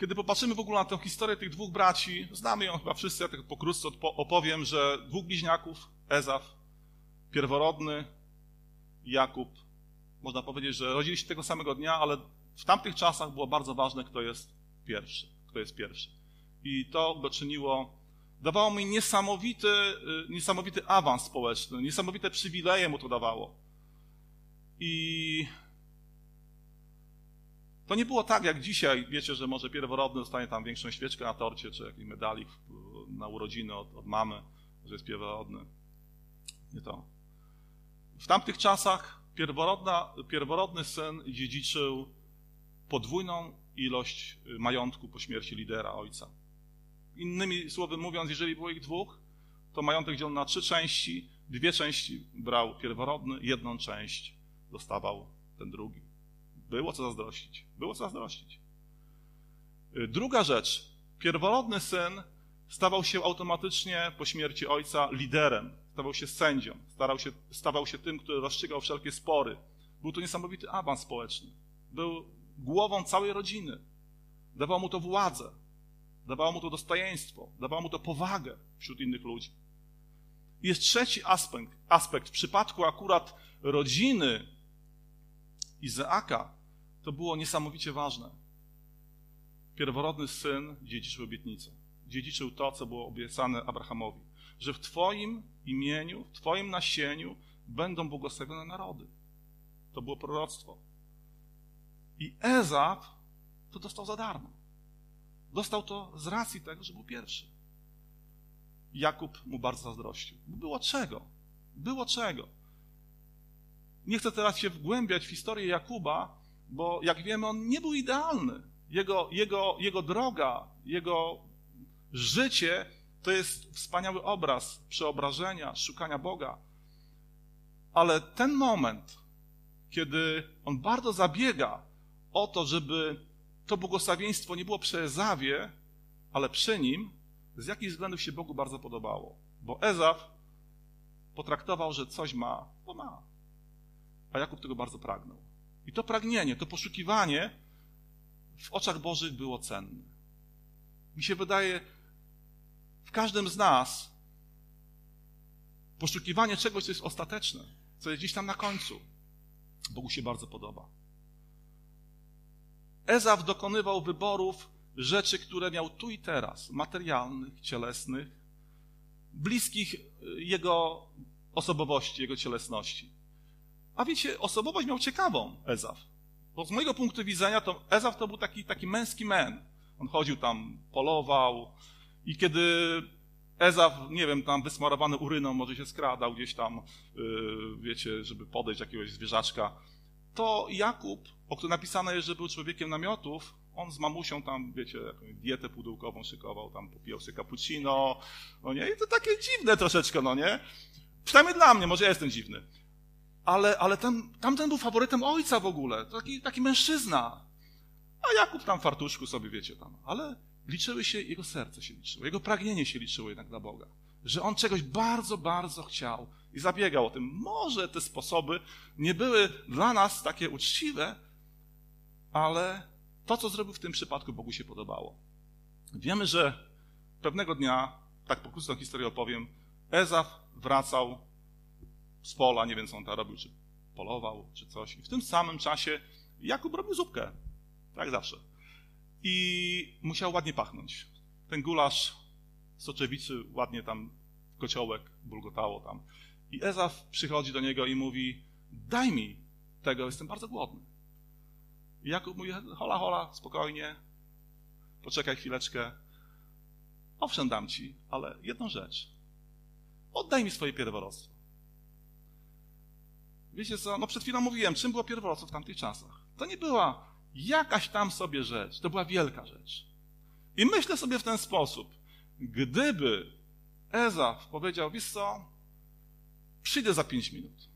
kiedy popatrzymy w ogóle na tę historię tych dwóch braci, znamy ją chyba wszyscy, ja tak pokrótce opowiem, że dwóch bliźniaków, Ezaf, pierworodny, Jakub, można powiedzieć, że rodzili się tego samego dnia, ale w tamtych czasach było bardzo ważne, kto jest pierwszy, kto jest pierwszy. I to go czyniło, dawało mi niesamowity, y, niesamowity awans społeczny, niesamowite przywileje mu to dawało. I to nie było tak jak dzisiaj, wiecie, że może pierworodny dostanie tam większą świeczkę na torcie, czy jakiś medalik na urodziny od, od mamy, że jest pierworodny. Nie to. W tamtych czasach pierworodny syn dziedziczył podwójną ilość y, majątku po śmierci lidera ojca. Innymi słowy mówiąc, jeżeli było ich dwóch, to majątek dzielony na trzy części, dwie części brał pierworodny, jedną część dostawał ten drugi. Było co zazdrościć. Było co zazdrościć. Y, druga rzecz. Pierworodny syn stawał się automatycznie po śmierci ojca liderem, stawał się sędzią, starał się, stawał się tym, który rozstrzygał wszelkie spory. Był to niesamowity awans społeczny. Był głową całej rodziny. Dawało mu to władzę, dawało mu to dostojeństwo, dawało mu to powagę wśród innych ludzi. Jest trzeci aspekt, aspekt. W przypadku akurat rodziny Izaaka to było niesamowicie ważne. Pierworodny syn dziedziczył obietnicę. Dziedziczył to, co było obiecane Abrahamowi. Że w Twoim imieniu, w Twoim nasieniu będą błogosławione narody. To było proroctwo. I Ezaf to dostał za darmo. Dostał to z racji tego, że był pierwszy. Jakub mu bardzo zazdrościł. Było czego? Było czego? Nie chcę teraz się wgłębiać w historię Jakuba, bo jak wiemy, on nie był idealny. Jego, jego, jego droga, jego życie to jest wspaniały obraz przeobrażenia, szukania Boga. Ale ten moment, kiedy on bardzo zabiega o to, żeby to błogosławieństwo nie było przy Ezawie, ale przy nim, z jakich względów się Bogu bardzo podobało. Bo Ezaf potraktował, że coś ma, to ma. A Jakub tego bardzo pragnął. I to pragnienie, to poszukiwanie w oczach Bożych było cenne. Mi się wydaje, w każdym z nas poszukiwanie czegoś, co jest ostateczne, co jest gdzieś tam na końcu, Bogu się bardzo podoba. Ezaf dokonywał wyborów rzeczy, które miał tu i teraz, materialnych, cielesnych, bliskich jego osobowości, jego cielesności. A wiecie, osobowość miał ciekawą Ezaf. Bo z mojego punktu widzenia to Ezaf to był taki, taki męski men. On chodził tam, polował i kiedy Ezaf, nie wiem, tam wysmarowany uryną może się skradał gdzieś tam, yy, wiecie, żeby podejść jakiegoś zwierzaczka, to Jakub, o którym napisane jest, że był człowiekiem namiotów, on z mamusią tam, wiecie, jakąś dietę pudełkową szykował, tam popijał się cappuccino, no nie? I to takie dziwne troszeczkę, no nie? Przynajmniej dla mnie, może ja jestem dziwny. Ale, ale ten, tamten był faworytem ojca w ogóle, taki, taki mężczyzna. A Jakub tam fartuszku sobie, wiecie tam. Ale liczyły się, jego serce się liczyło, jego pragnienie się liczyło jednak dla Boga. Że on czegoś bardzo, bardzo chciał i zabiegał o tym. Może te sposoby nie były dla nas takie uczciwe, ale to, co zrobił w tym przypadku, Bogu się podobało. Wiemy, że pewnego dnia, tak pokrótce historię opowiem, Ezaf wracał z pola, nie wiem co on tam robił, czy polował, czy coś. I w tym samym czasie Jakub robił zupkę, tak zawsze. I musiał ładnie pachnąć. Ten gulasz soczewicy ładnie tam kociołek bulgotało tam. I Ezaf przychodzi do niego i mówi, daj mi tego, jestem bardzo głodny. I Jakub mówi, hola, hola, spokojnie, poczekaj chwileczkę. Owszem, dam ci, ale jedną rzecz. Oddaj mi swoje pierworodstwo. Wiecie co, no przed chwilą mówiłem, czym było pierworodstwo w tamtych czasach. To nie była jakaś tam sobie rzecz, to była wielka rzecz. I myślę sobie w ten sposób, gdyby Ezaf powiedział, wiesz co, przyjdę za pięć minut,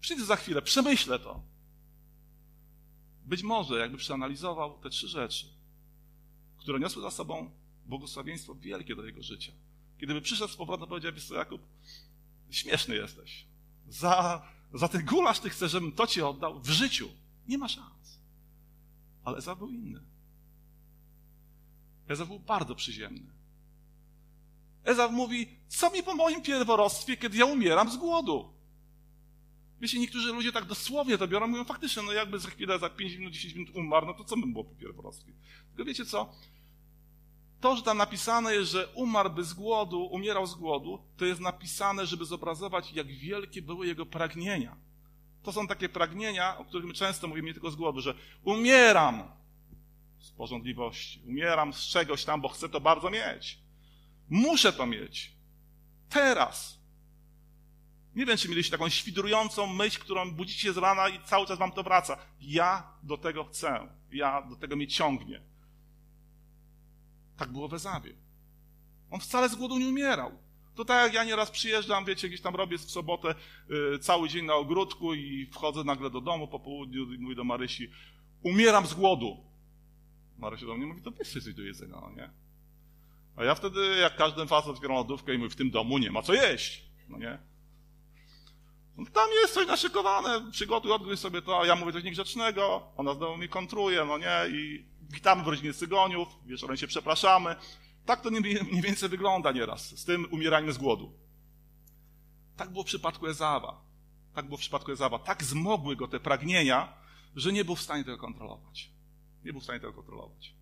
przyjdę za chwilę, przemyślę to. Być może, jakby przeanalizował te trzy rzeczy, które niosły za sobą błogosławieństwo wielkie do jego życia. Kiedyby przyszedł z powrotem, powiedział, wiesz co, Jakub, śmieszny jesteś. Za, za ten gulasz ty chcesz, żebym to ci oddał w życiu. Nie ma szans. Ale Ezaf był inny. Ezaf był bardzo przyziemny. Ezaf mówi, co mi po moim pierworodstwie, kiedy ja umieram z głodu? Wiecie, niektórzy ludzie tak dosłownie to biorą, mówią faktycznie, no jakby za chwilę, za 5 minut, 10 minut umarł, no to co by było po pierworodstwie? Tylko wiecie co? To, że tam napisane jest, że umarłby z głodu, umierał z głodu, to jest napisane, żeby zobrazować, jak wielkie były jego pragnienia. To są takie pragnienia, o których my często mówimy nie tylko z głodu, że umieram z porządliwości, umieram z czegoś tam, bo chcę to bardzo mieć. Muszę to mieć. Teraz. Nie wiem, czy mieliście taką świdrującą myśl, którą budzicie z rana i cały czas wam to wraca. Ja do tego chcę. Ja do tego mnie ciągnie. Tak było w. On wcale z głodu nie umierał. To tak jak ja nieraz przyjeżdżam, wiecie, gdzieś tam robię w sobotę y, cały dzień na ogródku i wchodzę nagle do domu po południu i mówię do Marysi, umieram z głodu. Marysia do mnie mówi, to weź coś do jedzenia, no nie? A ja wtedy, jak każdy facet, otwieram lodówkę i mówię, w tym domu nie ma co jeść, no nie? No, tam jest coś naszykowane, przygotuj, odgryź sobie to, a ja mówię coś niegrzecznego, ona znowu mnie kontruje, no nie? I witamy w rodzinie Cygoniów, wieczorem się przepraszamy. Tak to mniej więcej wygląda nieraz, z tym umieraniem z głodu. Tak było w przypadku Ezawa. Tak było w przypadku Ezawa. Tak zmogły go te pragnienia, że nie był w stanie tego kontrolować. Nie był w stanie tego kontrolować.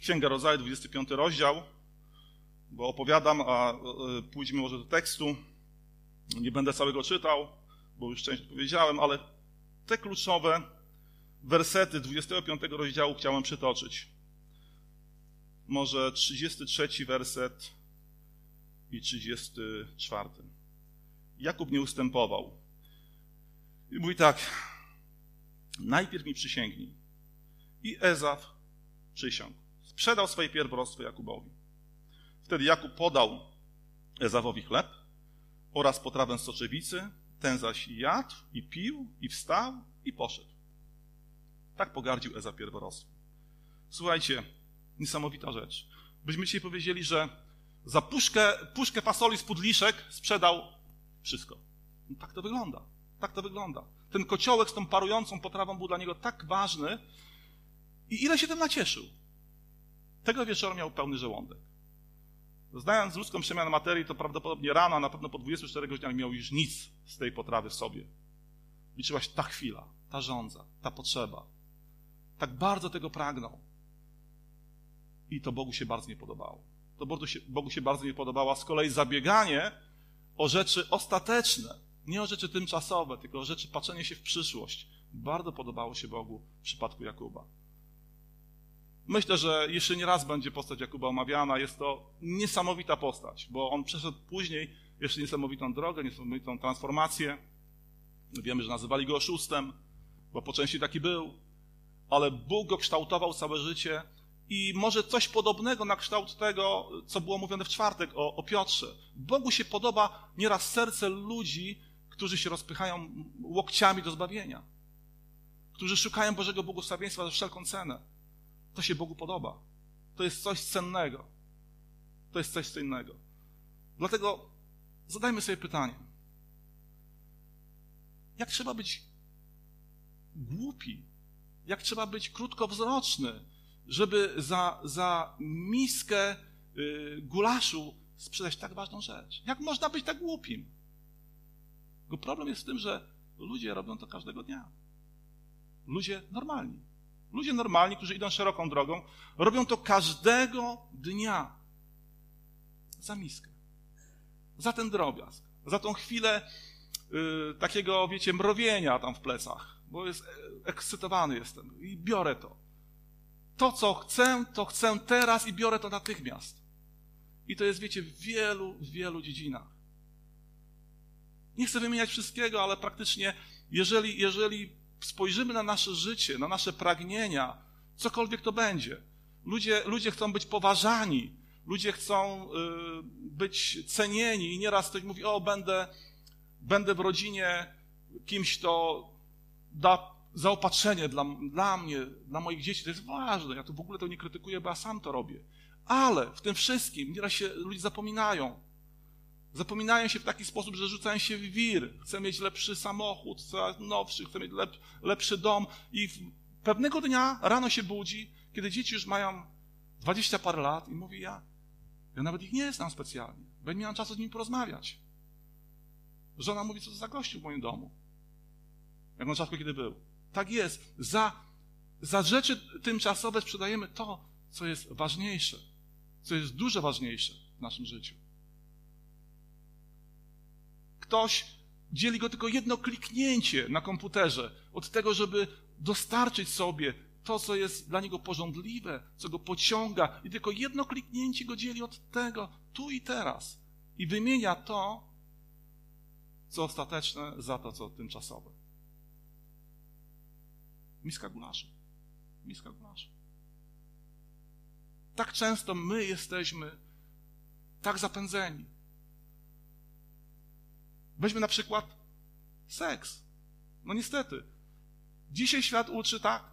Księga Rodzaju, 25 rozdział, bo opowiadam, a e, pójdźmy może do tekstu. Nie będę całego czytał, bo już część powiedziałem, ale te kluczowe wersety 25 rozdziału chciałem przytoczyć. Może 33 werset i 34. Jakub nie ustępował. I mówi tak, najpierw mi przysięgnij. I Ezaf przysiągł. Sprzedał swoje pierworodstwo Jakubowi. Wtedy Jakub podał Ezawowi chleb oraz potrawę z soczewicy, ten zaś jadł i pił i wstał i poszedł. Tak pogardził Eza pierworodstwo. Słuchajcie, niesamowita rzecz. Byśmy dzisiaj powiedzieli, że za puszkę, puszkę fasoli z pudliszek sprzedał wszystko. No tak to wygląda. Tak to wygląda. Ten kociołek z tą parującą potrawą był dla niego tak ważny i ile się tym nacieszył. Tego wieczoru miał pełny żołądek. Znając ludzką przemianę materii, to prawdopodobnie rano, a na pewno po 24 godzinach miał już nic z tej potrawy w sobie. Liczyła się ta chwila, ta żądza, ta potrzeba. Tak bardzo tego pragnął. I to Bogu się bardzo nie podobało. To Bogu się, Bogu się bardzo nie podobało. A z kolei zabieganie o rzeczy ostateczne, nie o rzeczy tymczasowe, tylko o rzeczy patrzenie się w przyszłość, bardzo podobało się Bogu w przypadku Jakuba. Myślę, że jeszcze nie raz będzie postać Jakuba omawiana. Jest to niesamowita postać, bo on przeszedł później jeszcze niesamowitą drogę, niesamowitą transformację. Wiemy, że nazywali go oszustem, bo po części taki był, ale Bóg go kształtował całe życie I może coś podobnego na kształt tego, co było mówione w czwartek o, o Piotrze. Bogu się podoba nieraz serce ludzi, którzy się rozpychają łokciami do zbawienia, którzy szukają Bożego błogosławieństwa za wszelką cenę. To się Bogu podoba. To jest coś cennego. To jest coś cennego. Dlatego zadajmy sobie pytanie. Jak trzeba być głupi? Jak trzeba być krótkowzroczny, żeby za, za miskę y, gulaszu sprzedać tak ważną rzecz? Jak można być tak głupim? Bo problem jest w tym, że ludzie robią to każdego dnia. Ludzie normalni. Ludzie normalni, którzy idą szeroką drogą, robią to każdego dnia. Za miskę. Za ten drobiazg. Za tą chwilę yy, takiego, wiecie, mrowienia tam w plecach. Bo jest e, ekscytowany jestem i biorę to. To, co chcę, to chcę teraz i biorę to natychmiast. I to jest, wiecie, w wielu, wielu dziedzinach. Nie chcę wymieniać wszystkiego, ale praktycznie, jeżeli, jeżeli spojrzymy na nasze życie, na nasze pragnienia, cokolwiek to będzie, ludzie, ludzie chcą być poważani, ludzie chcą y, być cenieni i nieraz ktoś mówi, o, będę, będę w rodzinie kimś, kto da zaopatrzenie dla, dla mnie, dla moich dzieci. To jest ważne. Ja tu w ogóle to nie krytykuję, bo ja sam to robię. Ale w tym wszystkim nieraz się ludzie zapominają, Zapominają się w taki sposób, że rzucają się w wir. Chcę mieć lepszy samochód, coraz nowszy, chcę mieć lep, lepszy dom. I pewnego dnia rano się budzi, kiedy dzieci już mają dwadzieścia parę lat i mówi, ja, ja nawet ich nie znam specjalnie, bo nie miałem czasu z nimi porozmawiać. Żona mówi, co to za gościu w moim domu. Jak na rzadko kiedy był. Tak jest. Za, za rzeczy tymczasowe sprzedajemy to, co jest ważniejsze, co jest dużo ważniejsze w naszym życiu. Ktoś dzieli go tylko jedno kliknięcie na komputerze od tego, żeby dostarczyć sobie to, co jest dla niego porządliwe, co go pociąga, i tylko jedno kliknięcie go dzieli od tego tu i teraz. I wymienia to, co ostateczne, za to, co tymczasowe. Miska gulaszu. Miska gulaszu. Tak często my jesteśmy tak zapędzeni, Weźmy na przykład seks. No niestety. Dzisiaj świat uczy tak.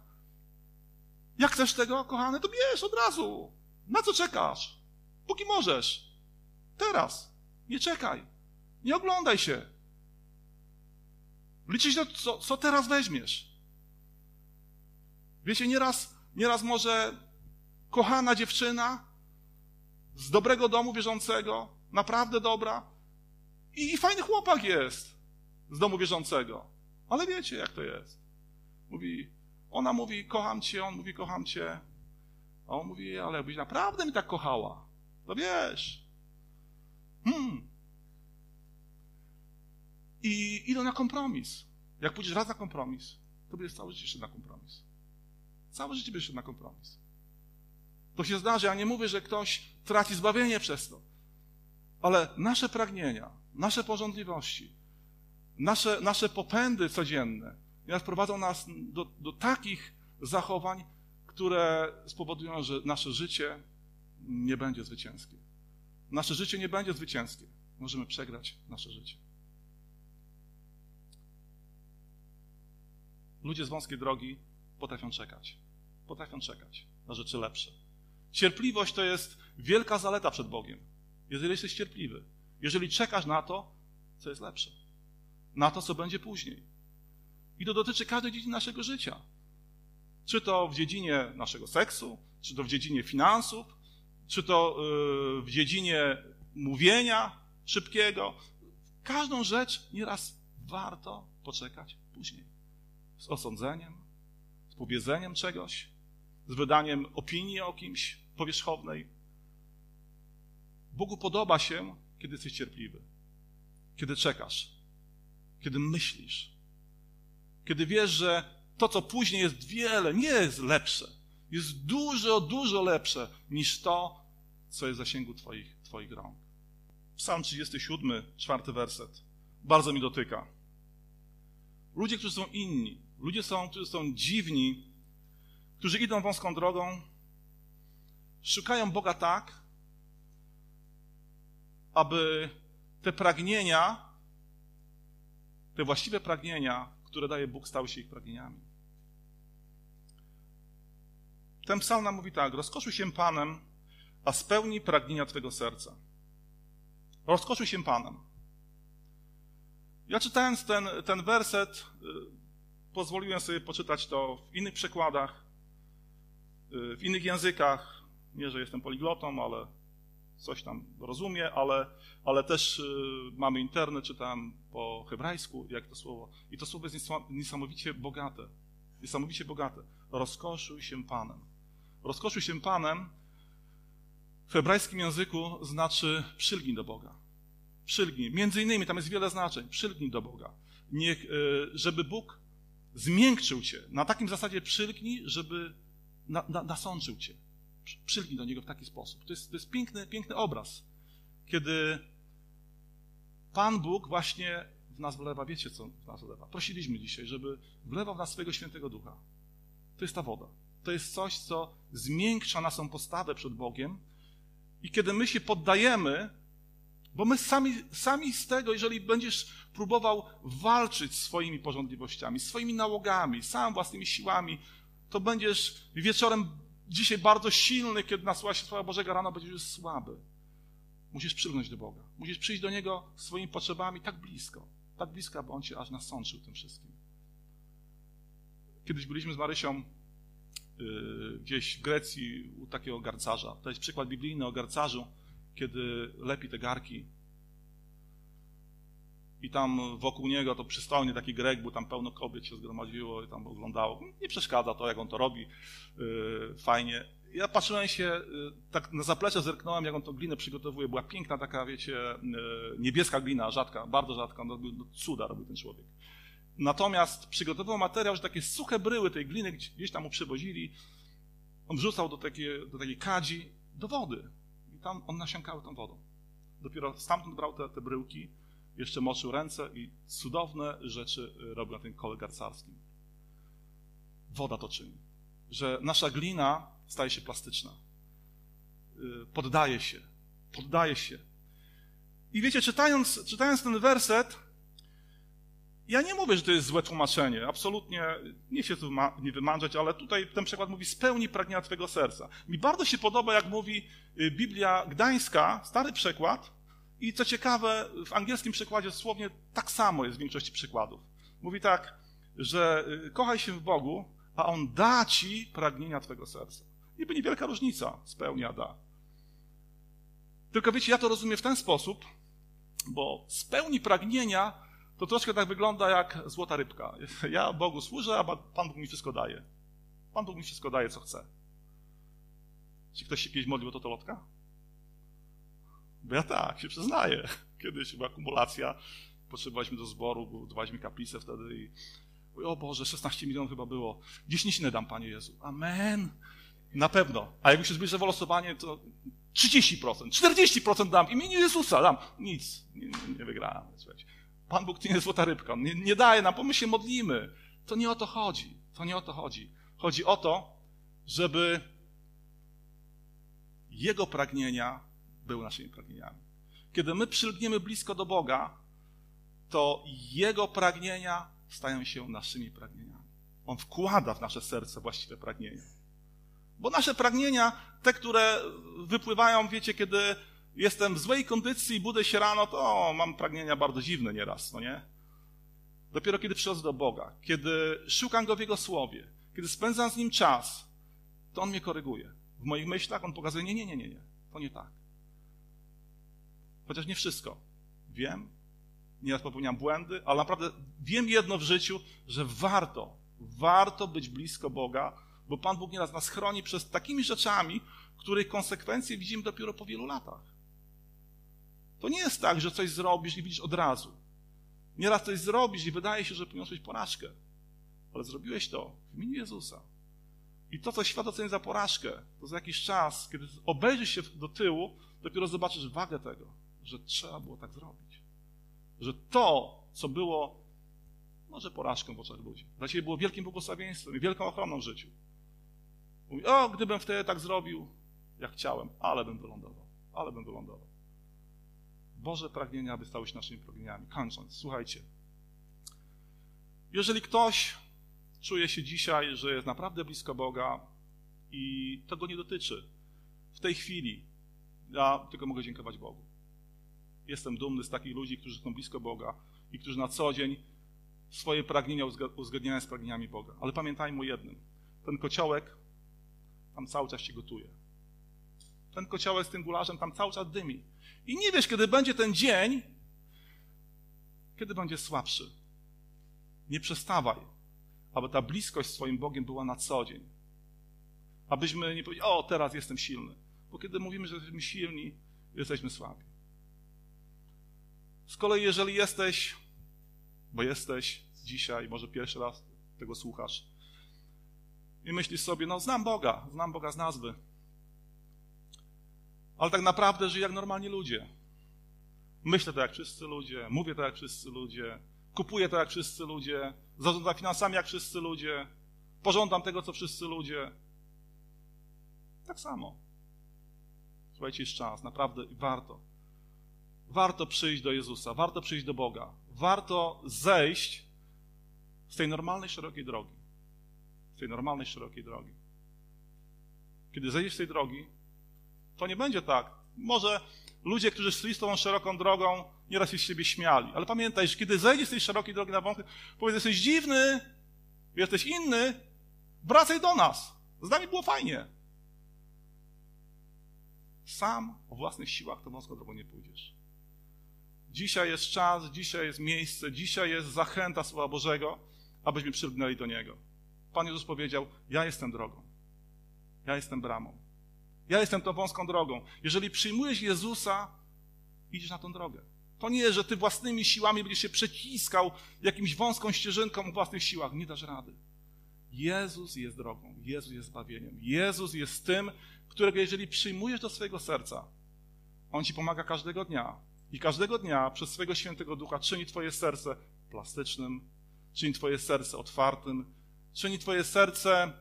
Jak chcesz tego, kochany, to bierz od razu. Na co czekasz? Póki możesz. Teraz. Nie czekaj. Nie oglądaj się. Liczyć to, co, co teraz weźmiesz. Wiecie, nieraz, nieraz może kochana dziewczyna z dobrego domu wierzącego, naprawdę dobra, i fajny chłopak jest z domu wierzącego. Ale wiecie, jak to jest. Mówi, ona mówi, kocham cię, on mówi, kocham cię. A on mówi, ale jakbyś naprawdę mi tak kochała, to wiesz. Hmm. I idą na kompromis. Jak pójdziesz raz na kompromis, to będziesz całe życie szedł na kompromis. Całe życie będziesz szedł na kompromis. To się zdarzy, ja nie mówię, że ktoś traci zbawienie przez to. Ale nasze pragnienia, nasze porządliwości, nasze, nasze popędy codzienne nieraz prowadzą nas do, do takich zachowań, które spowodują, że nasze życie nie będzie zwycięskie. Nasze życie nie będzie zwycięskie. Możemy przegrać nasze życie. Ludzie z wąskiej drogi potrafią czekać. Potrafią czekać na rzeczy lepsze. Cierpliwość to jest wielka zaleta przed Bogiem. Jeżeli jesteś cierpliwy, jeżeli czekasz na to, co jest lepsze, na to, co będzie później. I to dotyczy każdej dziedziny naszego życia. Czy to w dziedzinie naszego seksu, czy to w dziedzinie finansów, czy to yy, w dziedzinie mówienia szybkiego. Każdą rzecz nieraz warto poczekać później. Z osądzeniem, z powiedzeniem czegoś, z wydaniem opinii o kimś powierzchownej. Bogu podoba się, kiedy jesteś cierpliwy, kiedy czekasz, kiedy myślisz, kiedy wiesz, że to, co później jest wiele, nie jest lepsze, jest dużo, dużo lepsze niż to, co jest w zasięgu Twoich, twoich rąk. Psalm 37, czwarty werset. Bardzo mi dotyka. Ludzie, którzy są inni, ludzie, są, którzy są dziwni, którzy idą wąską drogą, szukają Boga tak, aby te pragnienia, te właściwe pragnienia, które daje Bóg, stały się ich pragnieniami. Ten psalm nam mówi tak: rozkoszuj się Panem, a spełni pragnienia Twego serca. Rozkoszuj się Panem. Ja czytając ten, ten werset, y, pozwoliłem sobie poczytać to w innych przekładach, y, w innych językach. Nie, że jestem poliglotą, ale coś tam rozumiem, ale, ale też y, mamy internet, czytałem po hebrajsku, jak to słowo. I to słowo jest niesamowicie bogate. Niesamowicie bogate. Rozkoszuj się Panem. Rozkoszuj się Panem w hebrajskim języku znaczy przylgnij do Boga. Przylgnij. Między innymi, tam jest wiele znaczeń. Przylgnij do Boga. Niech, y, żeby Bóg zmiękczył cię. Na takim zasadzie przylgnij, żeby na, na, nasączył cię. Przylgnij do Niego w taki sposób. To jest, to jest piękny, piękny obraz, kiedy Pan Bóg właśnie w nas wlewa, wiecie co w nas wlewa? Prosiliśmy dzisiaj, żeby wlewał w nas swojego świętego ducha. To jest ta woda. To jest coś, co zmiękcza naszą postawę przed Bogiem i kiedy my się poddajemy, bo my sami, sami z tego, jeżeli będziesz próbował walczyć swoimi porządliwościami, swoimi nałogami, sam własnymi siłami, to będziesz wieczorem dzisiaj bardzo silny, kiedy nasłucha się Słowa Bożego, rano będziesz już słaby. Musisz przylgnąć do Boga. Musisz przyjść do Niego swoimi potrzebami tak blisko. Tak blisko, aby On cię aż nasączył tym wszystkim. Kiedyś byliśmy z Marysią yy, gdzieś w Grecji u takiego garcarza. To jest przykład biblijny o garcarzu, kiedy lepi te garki i tam wokół niego to przystojny taki Grek był, tam pełno kobiet się zgromadziło i tam oglądało. Nie przeszkadza to, jak on to robi, yy, fajnie. Ja patrzyłem się, yy, tak na zaplecze zerknąłem, jak on tą glinę przygotowuje. Była piękna taka, wiecie, yy, niebieska glina, rzadka, bardzo rzadka, no, no, cuda robił ten człowiek. Natomiast przygotował materiał, że takie suche bryły tej gliny gdzieś tam mu przywozili. On wrzucał do takiej, do takiej kadzi, do wody. I tam on nasiąkał tą wodą. Dopiero stamtąd brał te, te bryłki, jeszcze moczył ręce i cudowne rzeczy robił na tym kole garcarskim. Woda to czyni. Że nasza glina staje się plastyczna. Y, poddaje się. Poddaje się. I wiecie, czytając, czytając ten werset, ja nie mówię, że to jest złe tłumaczenie. Absolutnie nie się tu nie wymądrzeć, ale tutaj ten przykład mówi spełni pragnienia Twojego serca. Mi bardzo się podoba, jak mówi y, Biblia Gdańska, stary przekład, i co ciekawe, w angielskim przykładzie dosłownie tak samo jest w większości przykładów. Mówi tak, że y, kochaj się w Bogu, a On da ci pragnienia Twojego serca. Niby niewielka różnica, spełnia, da. Tylko wiecie, ja to rozumiem w ten sposób, bo spełni pragnienia to troszkę tak wygląda jak złota rybka. Ja Bogu służę, a Pan Bóg mi wszystko daje. Pan Bóg mi wszystko daje, co chce. Czy ktoś się kiedyś modlił o totolotka? Bo ja tak, się przyznaję. Kiedyś była akumulacja, potrzebowaliśmy do zboru, budowaliśmy kaplicę wtedy i o Boże, 16 milionów chyba było. Dziesięcinę dam, Panie Jezu. Amen. Na pewno. A jak się zbliży losowanie, to 30%, 40% dam imieniu Jezusa, dam. Nic, nie, nie wygrałem. Słuchajcie. Pan Bóg to nie jest złota rybka. Nie, nie daje nam, bo my się modlimy. To nie o to chodzi. To nie o to chodzi. Chodzi o to, żeby Jego pragnienia był naszymi pragnieniami. Kiedy my przylgniemy blisko do Boga, to Jego pragnienia stają się naszymi pragnieniami. On wkłada w nasze serce właściwe pragnienia. Bo nasze pragnienia, te, które wypływają, wiecie, kiedy jestem w złej kondycji budzę się rano, to mam pragnienia bardzo dziwne nieraz, no nie? Dopiero kiedy przychodzę do Boga, kiedy szukam Go w Jego Słowie, kiedy spędzam z Nim czas, to On mnie koryguje. W moich myślach On pokazuje, nie, nie, nie, nie, nie, to nie tak. Chociaż nie wszystko. Wiem, nieraz popełniam błędy, ale naprawdę wiem jedno w życiu, że warto, warto być blisko Boga, bo Pan Bóg nieraz nas chroni przez takimi rzeczami, których konsekwencje widzimy dopiero po wielu latach. To nie jest tak, że coś zrobisz i widzisz od razu. Nieraz coś zrobisz i wydaje się, że poniosłeś porażkę, ale zrobiłeś to w imieniu Jezusa. I to, co świat oceni za porażkę, to za jakiś czas, kiedy obejrzysz się do tyłu, dopiero zobaczysz wagę tego że trzeba było tak zrobić. Że to, co było może porażką w oczach ludzi, dla Ciebie było wielkim błogosławieństwem i wielką ochroną w życiu. Mówi, o, gdybym wtedy tak zrobił, jak chciałem, ale bym wylądował, ale bym wylądował. Boże pragnienia, aby stały się naszymi pragnieniami. Kończąc, słuchajcie. Jeżeli ktoś czuje się dzisiaj, że jest naprawdę blisko Boga i tego nie dotyczy, w tej chwili ja tylko mogę dziękować Bogu. Jestem dumny z takich ludzi, którzy są blisko Boga i którzy na co dzień swoje pragnienia uzgadniają z pragnieniami Boga. Ale pamiętajmy o jednym. Ten kociołek tam cały czas się gotuje. Ten kociołek z tym gularzem tam cały czas dymi. I nie wiesz, kiedy będzie ten dzień, kiedy będzie słabszy. Nie przestawaj, aby ta bliskość z swoim Bogiem była na co dzień. Abyśmy nie powiedzieli, o, teraz jestem silny. Bo kiedy mówimy, że jesteśmy silni, jesteśmy słabi. Z kolei, jeżeli jesteś, bo jesteś dzisiaj, może pierwszy raz tego słuchasz, i myślisz sobie, no znam Boga, znam Boga z nazwy, ale tak naprawdę żyję jak normalni ludzie. Myślę to jak wszyscy ludzie, mówię to jak wszyscy ludzie, kupuję to jak wszyscy ludzie, zarządzam finansami jak wszyscy ludzie, pożądam tego, co wszyscy ludzie. Tak samo. Słuchajcie, jest czas, naprawdę warto. Warto przyjść do Jezusa, warto przyjść do Boga, warto zejść z tej normalnej, szerokiej drogi. Z tej normalnej, szerokiej drogi. Kiedy zejdziesz z tej drogi, to nie będzie tak. Może ludzie, którzy szli z tą szeroką drogą, nieraz się z siebie śmiali. Ale pamiętaj, że kiedy zejdziesz z tej szerokiej drogi na wątkę, powiedz, jesteś dziwny, jesteś inny, wracaj do nas. Z nami było fajnie. Sam o własnych siłach tą wąską drogą nie pójdziesz. Dzisiaj jest czas, dzisiaj jest miejsce, dzisiaj jest zachęta Słowa Bożego, abyśmy przylgnęli do Niego. Pan Jezus powiedział, ja jestem drogą. Ja jestem bramą. Ja jestem tą wąską drogą. Jeżeli przyjmujesz Jezusa, idziesz na tą drogę. To nie jest, że ty własnymi siłami będziesz się przeciskał jakimś wąską ścieżynką o własnych siłach. Nie dasz rady. Jezus jest drogą, Jezus jest zbawieniem. Jezus jest tym, którego jeżeli przyjmujesz do swojego serca, On ci pomaga każdego dnia. I każdego dnia przez swojego świętego ducha czyni twoje serce plastycznym, czyni twoje serce otwartym, czyni twoje serce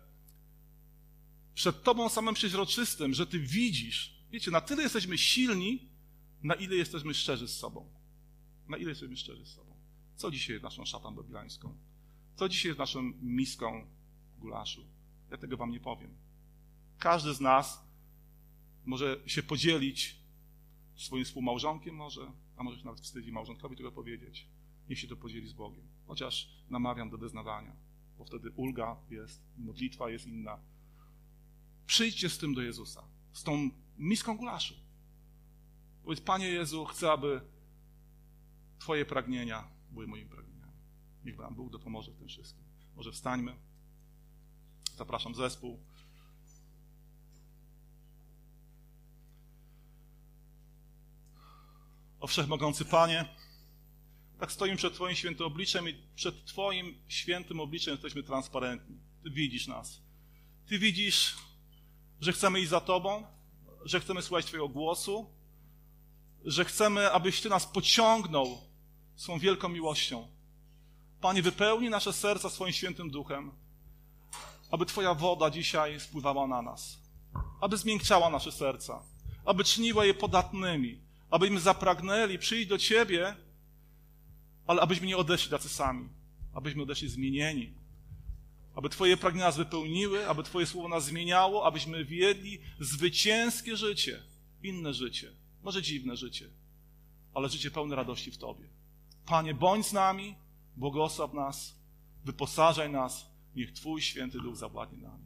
przed Tobą samym przeźroczystym, że Ty widzisz. Wiecie, na tyle jesteśmy silni, na ile jesteśmy szczerzy z sobą. Na ile jesteśmy szczerzy z sobą. Co dzisiaj jest naszą szatą babilańską? Co dzisiaj jest naszą miską gulaszu? Ja tego Wam nie powiem. Każdy z nas może się podzielić swoim współmałżonkiem może, a może się nawet wstydzi małżonkowi tego powiedzieć. Niech się to podzieli z Bogiem. Chociaż namawiam do wyznawania, bo wtedy ulga jest, modlitwa jest inna, Przyjdźcie z tym do Jezusa, z tą miską gulaszu. Powiedz, Panie Jezu, chcę, aby Twoje pragnienia były moimi pragnieniami. Niech Wam Bóg dopomoże w tym wszystkim. Może wstańmy. Zapraszam zespół. O Wszechmogący Panie, tak stoimy przed Twoim świętym obliczem i przed Twoim świętym obliczem jesteśmy transparentni. Ty widzisz nas. Ty widzisz że chcemy iść za Tobą, że chcemy słuchać Twojego głosu, że chcemy, abyś Ty nas pociągnął swą wielką miłością. Panie, wypełnij nasze serca swoim świętym duchem, aby Twoja woda dzisiaj spływała na nas, aby zmiękczała nasze serca, aby czyniła je podatnymi, abyśmy zapragnęli przyjść do Ciebie, ale abyśmy nie odeszli tacy sami, abyśmy odeszli zmienieni, aby Twoje pragnienia nas wypełniły, aby Twoje słowo nas zmieniało, abyśmy wiedli zwycięskie życie, inne życie, może dziwne życie, ale życie pełne radości w Tobie. Panie, bądź z nami, błogosław nas, wyposażaj nas, niech Twój święty duch zawładnie nami.